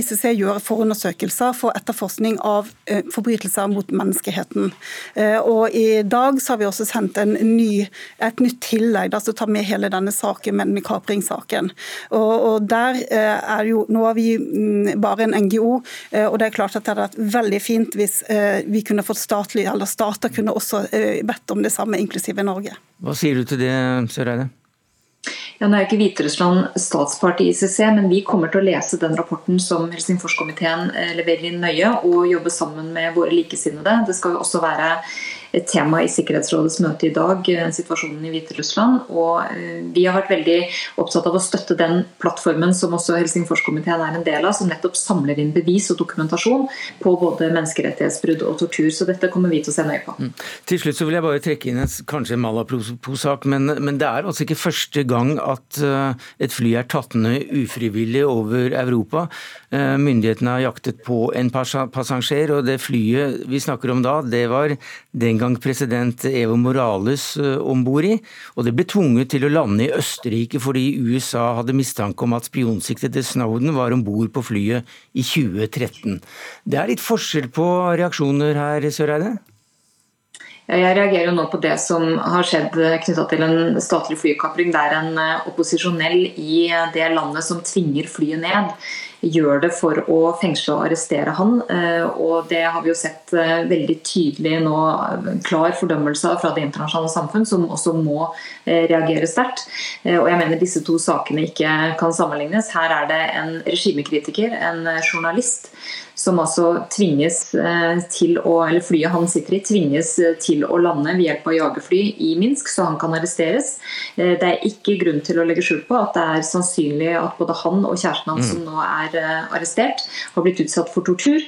ICC gjøre forundersøkelser for etterforskning av forbrytelser mot menneskeheten. Eh, og I dag så har vi også sendt ny, et nytt tillegg som tar med hele denne saken, med kapringsaken. Og, og der eh, er jo, Nå er vi mm, bare en NGO, eh, og det er klart at det hadde vært veldig fint hvis vi kunne fått statlig, eller stater kunne også bedt om det samme, inklusive Norge. Hva sier du til det, Søreide? Ja, nå er ikke Hviterussland statsparti i ICC, men vi kommer til å lese den rapporten som Helsingforskomiteen leverer inn nøye, og jobbe sammen med våre likesinnede. Det skal jo også være et tema i Sikkerhetsrådets møte i dag, eh, situasjonen i Hviterussland. Og eh, vi har vært veldig opptatt av å støtte den plattformen som også Helsingforskomiteen er en del av, som nettopp samler inn bevis og dokumentasjon på både menneskerettighetsbrudd og tortur. Så dette kommer vi til å se nøye på. Mm. Til slutt så vil jeg bare trekke inn en, kanskje en Malapro-sak, men, men, det er altså ikke første gang at uh, et fly er tatt ned ufrivillig over Europa. Myndighetene har jaktet på en passasjer, og det flyet vi snakker om da, det var den gang president Evo Morales eh, om bord i, og det ble tvunget til å lande i Østerrike fordi USA hadde mistanke om at spionsiktede Snowden var om bord på flyet i 2013. Det er litt forskjell på reaksjoner her, Søreide? Jeg reagerer jo nå på det som har skjedd knytta til en statlig flykapring. Det er en eh, opposisjonell i det landet som tvinger flyet ned gjør det for å fengsle og arrestere han. Og det har vi jo sett veldig tydelig nå, klar fordømmelse fra det internasjonale samfunn, som også må reagere sterkt. Og jeg mener disse to sakene ikke kan sammenlignes. Her er det en regimekritiker, en journalist, som altså tvinges eh, til å, eller flyet han sitter i, tvinges eh, til å lande ved hjelp av jagerfly i Minsk, så han kan arresteres. Eh, det er ikke grunn til å legge skjul på at det er sannsynlig at både han og kjæresten hans, mm. som nå er arrestert, har blitt utsatt for tortur.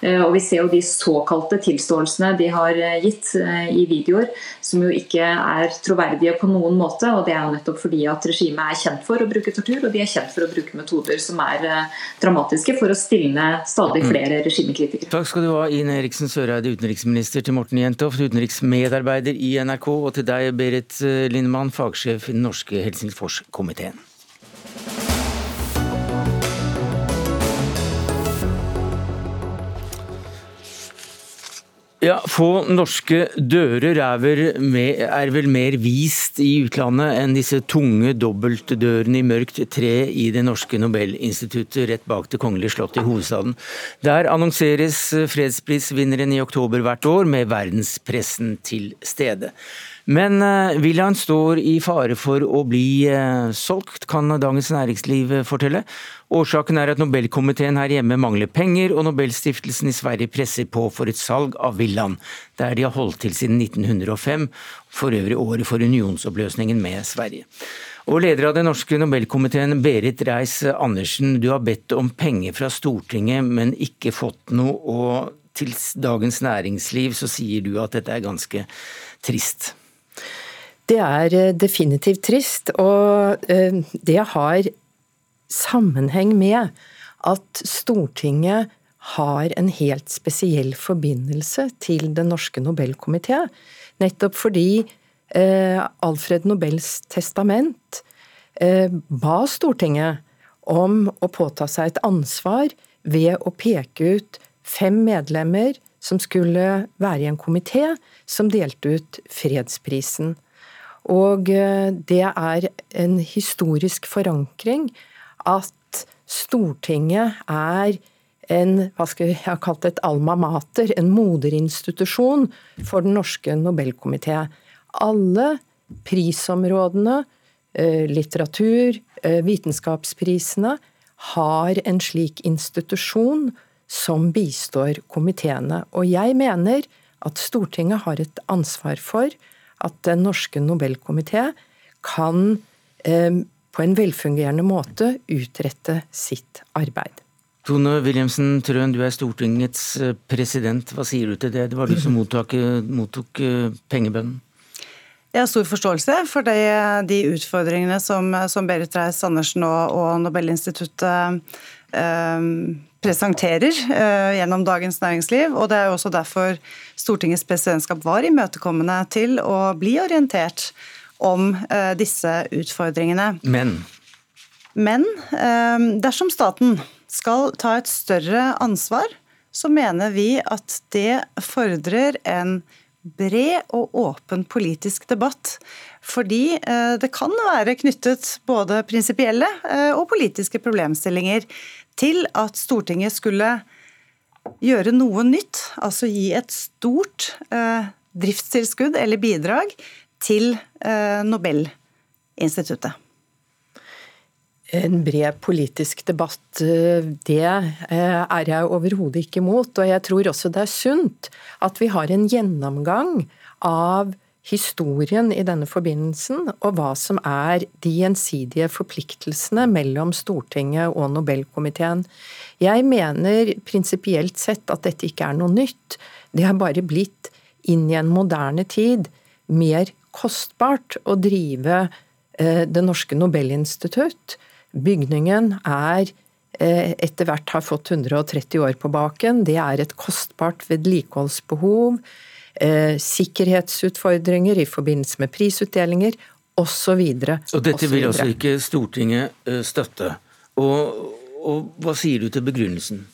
Eh, og Vi ser jo de såkalte tilståelsene de har eh, gitt eh, i videoer, som jo ikke er troverdige på noen måte. og Det er jo nettopp fordi at regimet er kjent for å bruke tortur, og de er kjent for å bruke metoder som er dramatiske for å stilne stadig mm. flere regimekritikere. Takk skal du ha, Ine Eriksen Søreide, utenriksminister, til Morten Jentoft, utenriksmedarbeider i NRK, og til deg, Berit Lindemann, fagsjef i den norske Helsingforskomiteen. Ja, Få norske dører er vel, mer, er vel, mer vist i utlandet enn disse tunge dobbeltdørene i mørkt tre i det norske Nobelinstituttet rett bak Det kongelige slott i hovedstaden. Der annonseres fredsprisvinneren i oktober hvert år, med verdenspressen til stede. Men villaen står i fare for å bli uh, solgt, kan Dagens Næringsliv fortelle. Årsaken er at Nobelkomiteen her hjemme mangler penger, og Nobelstiftelsen i Sverige presser på for et salg av villaen, der de har holdt til siden 1905, for øvrig året for unionsoppløsningen med Sverige. Og leder av den norske Nobelkomiteen, Berit Reiss-Andersen, du har bedt om penger fra Stortinget, men ikke fått noe. Og til Dagens Næringsliv så sier du at dette er ganske trist. Det er eh, definitivt trist, og eh, det har sammenheng med at Stortinget har en helt spesiell forbindelse til Den norske Nobelkomité. Nettopp fordi eh, Alfred Nobels testament ba Stortinget om å påta seg et ansvar ved å peke ut fem medlemmer som skulle være i en komité som delte ut fredsprisen. Og eh, det er en historisk forankring at Stortinget er en hva skal jeg ha kalt et alma mater, en moderinstitusjon for Den norske Nobelkomité. Alle prisområdene, eh, litteratur, eh, vitenskapsprisene, har en slik institusjon som bistår komiteene. Og jeg mener at Stortinget har et ansvar for at Den norske Nobelkomité kan eh, på en velfungerende måte utrette sitt arbeid. Tone Wilhelmsen Trøen, du er Stortingets eh, president. Hva sier du til det? Det var du som mottok, mottok eh, pengebønnen. Jeg har stor forståelse for de, de utfordringene som, som Berit Reiss-Andersen og, og Nobelinstituttet presenterer eh, gjennom Dagens Næringsliv. og Det er jo også derfor Stortingets presidentskap var imøtekommende til å bli orientert om eh, disse utfordringene. Men? Men eh, dersom staten skal ta et større ansvar, så mener vi at det fordrer en bred og åpen politisk debatt. Fordi eh, det kan være knyttet både prinsipielle og politiske problemstillinger til at Stortinget skulle gjøre noe nytt, altså gi et stort driftstilskudd eller bidrag til eh, Nobelinstituttet? En bred politisk debatt, eh, det eh, er jeg overhodet ikke imot. Og jeg tror også det er sunt at vi har en gjennomgang av historien i denne forbindelsen, og hva som er de gjensidige forpliktelsene mellom Stortinget og Nobelkomiteen. Jeg mener prinsipielt sett at dette ikke er noe nytt. Det har bare blitt inn i en moderne tid mer kostbart å drive eh, Det norske Nobelinstitutt. Bygningen er eh, etter hvert har fått 130 år på baken. Det er et kostbart vedlikeholdsbehov. Eh, sikkerhetsutfordringer i forbindelse med prisutdelinger osv. Dette vil altså ikke Stortinget støtte. Og, og hva sier du til begrunnelsen?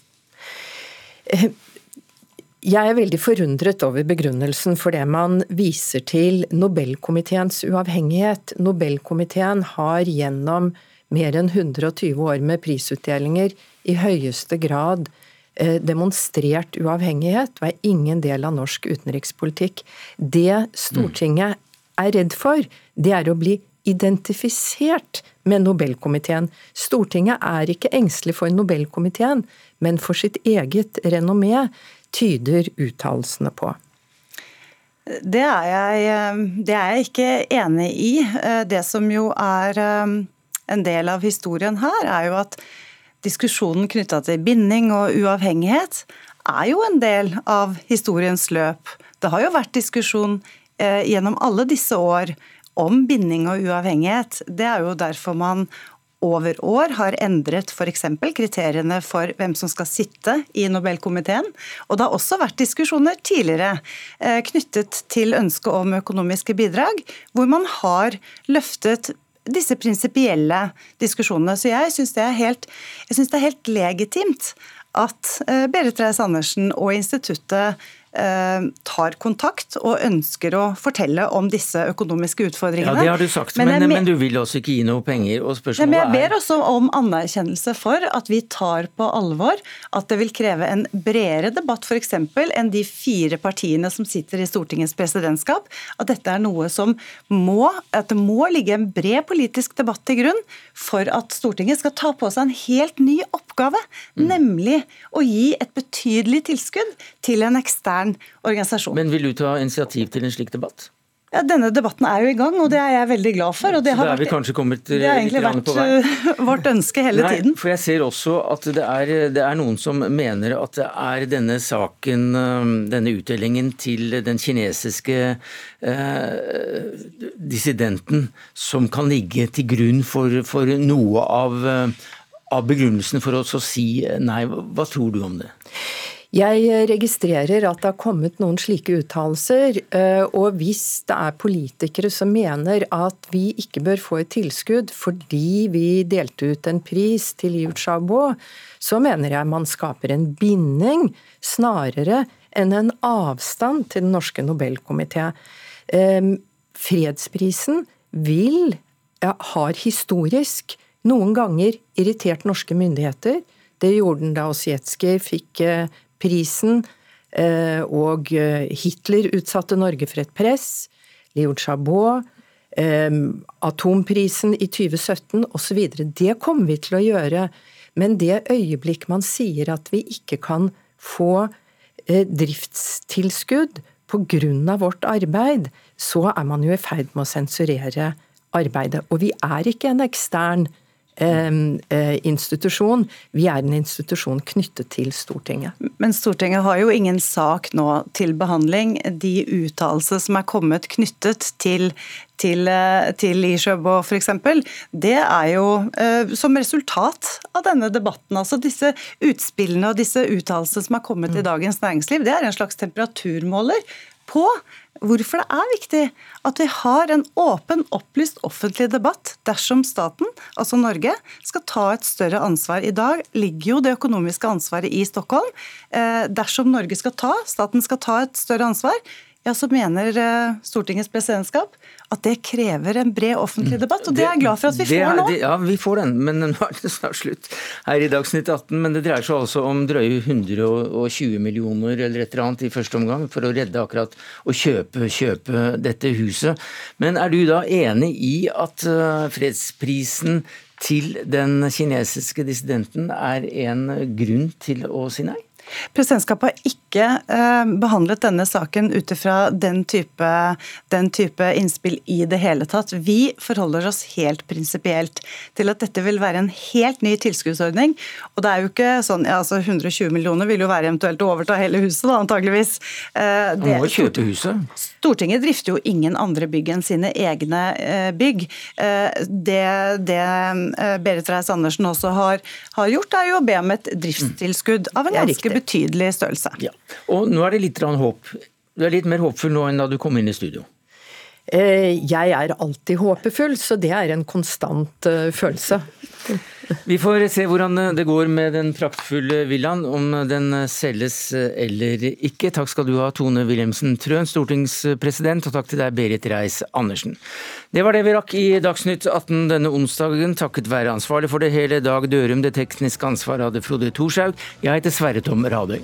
Jeg er veldig forundret over begrunnelsen for det man viser til Nobelkomiteens uavhengighet. Nobelkomiteen har gjennom mer enn 120 år med prisutdelinger i høyeste grad eh, demonstrert uavhengighet og er ingen del av norsk utenrikspolitikk. Det Stortinget er redd for, det er å bli identifisert med Nobelkomiteen. Stortinget er ikke engstelig for Nobelkomiteen, men for sitt eget renommé, tyder uttalelsene på. Det er, jeg, det er jeg ikke enig i. Det som jo er en del av historien her, er jo at diskusjonen knytta til binding og uavhengighet er jo en del av historiens løp. Det har jo vært diskusjon eh, gjennom alle disse år om binding og uavhengighet. Det er jo derfor man over år har endret f.eks. kriteriene for hvem som skal sitte i Nobelkomiteen. Og det har også vært diskusjoner tidligere eh, knyttet til ønsket om økonomiske bidrag, hvor man har løftet disse prinsipielle diskusjonene. Så jeg syns det, det, er helt legitimt at eh, Berit Reiss-Andersen og instituttet tar kontakt og ønsker å fortelle om disse økonomiske utfordringene. Ja, Det har du sagt, men, men, men du vil også ikke gi noe penger? og spørsmålet men Jeg ber også om anerkjennelse for at vi tar på alvor at det vil kreve en bredere debatt f.eks. enn de fire partiene som sitter i Stortingets presidentskap. At dette er noe som må, at det må ligge en bred politisk debatt til grunn for at Stortinget skal ta på seg en helt ny oppgave, mm. nemlig å gi et betydelig tilskudd til en ekstern ekstern organisasjon. Men vil du ta initiativ til en slik debatt? Ja, Denne debatten er jo i gang, og det er jeg veldig glad for. Og det, har, vært, det har egentlig vært vårt ønske hele Nei, tiden. For jeg ser også at det er, det er, noen som mener at det er denne saken, um, denne utdelingen til den kinesiske eh, dissidenten, som kan ligge til grunn for, for noe av, uh, av begrunnelsen for oss å si nei. Hva tror du om det? Jeg registrerer at det har kommet noen slike uttalelser. Eh, og hvis det er politikere som mener at vi ikke bør få et tilskudd fordi vi delte ut en pris til Liu Xiaobo, så mener jeg man skaper en binding snarere enn en avstand til Den norske Nobelkomité. Eh, fredsprisen vil, ja, har historisk noen ganger irritert norske myndigheter. Det gjorde den da Osjetskij fikk eh, prisen, eh, og eh, Hitler utsatte Norge for et press. Leo Chabot, eh, atomprisen i 2017 osv. Det kommer vi til å gjøre. Men det øyeblikk man sier at vi ikke kan få driftstilskudd pga. vårt arbeid, så er man jo i ferd med å sensurere arbeidet. Og vi er ikke en ekstern Eh, institusjon. Vi er en institusjon knyttet til Stortinget. Men Stortinget har jo ingen sak nå til behandling. De uttalelser som er kommet knyttet til til, eh, til Ishøbo f.eks., det er jo eh, som resultat av denne debatten. Altså disse utspillene og disse uttalelsene som er kommet i mm. Dagens Næringsliv, det er en slags temperaturmåler på hvorfor det er viktig at vi har en åpen, opplyst offentlig debatt dersom staten, altså Norge, skal ta et større ansvar. I dag ligger jo det økonomiske ansvaret i Stockholm. Eh, dersom Norge skal ta, staten skal ta et større ansvar, ja, så mener eh, Stortingets presidentskap at det krever en bred offentlig debatt. Og det, det er jeg glad for at vi får nå. Det, ja, vi får den, men nå er det snart slutt her i Dagsnytt 18. Men det dreier seg altså om drøye 120 millioner eller et eller annet i første omgang for å redde akkurat å kjøpe, kjøpe dette huset. Men er du da enig i at uh, fredsprisen til den kinesiske dissidenten er en grunn til å si nei? Presidentskapet har ikke eh, behandlet denne saken ut ifra den, den, type innspill i det hele tatt. Vi forholder oss helt prinsipielt til at dette vil være en helt ny tilskuddsordning. Og det er jo ikke sånn, ja, altså 120 millioner vil jo være eventuelt å overta hele huset, da, antageligvis. Eh, det, må kjøpe huset. Stortinget drifter jo ingen andre bygg enn sine egne eh, bygg. Det, det Berit Reiss-Andersen også har, har, gjort, er jo å be om et driftstilskudd av en ganske betydelig størrelse. Ja. Og nå er det litt håp. Du er litt mer håpfull nå enn da du kom inn i studio? Eh, jeg er alltid håpefull, så det er en konstant eh, følelse. Vi får se hvordan det går med den praktfulle villaen, om den selges eller ikke. Takk skal du ha, Tone Wilhelmsen Trøen, stortingspresident, og takk til deg, Berit Reiss-Andersen. Det var det vi rakk i Dagsnytt 18 denne onsdagen, takket være ansvarlig for det hele Dag Dørum. Det tekniske ansvaret hadde Frode Thorshaug. Jeg heter Sverre Tom Radøy.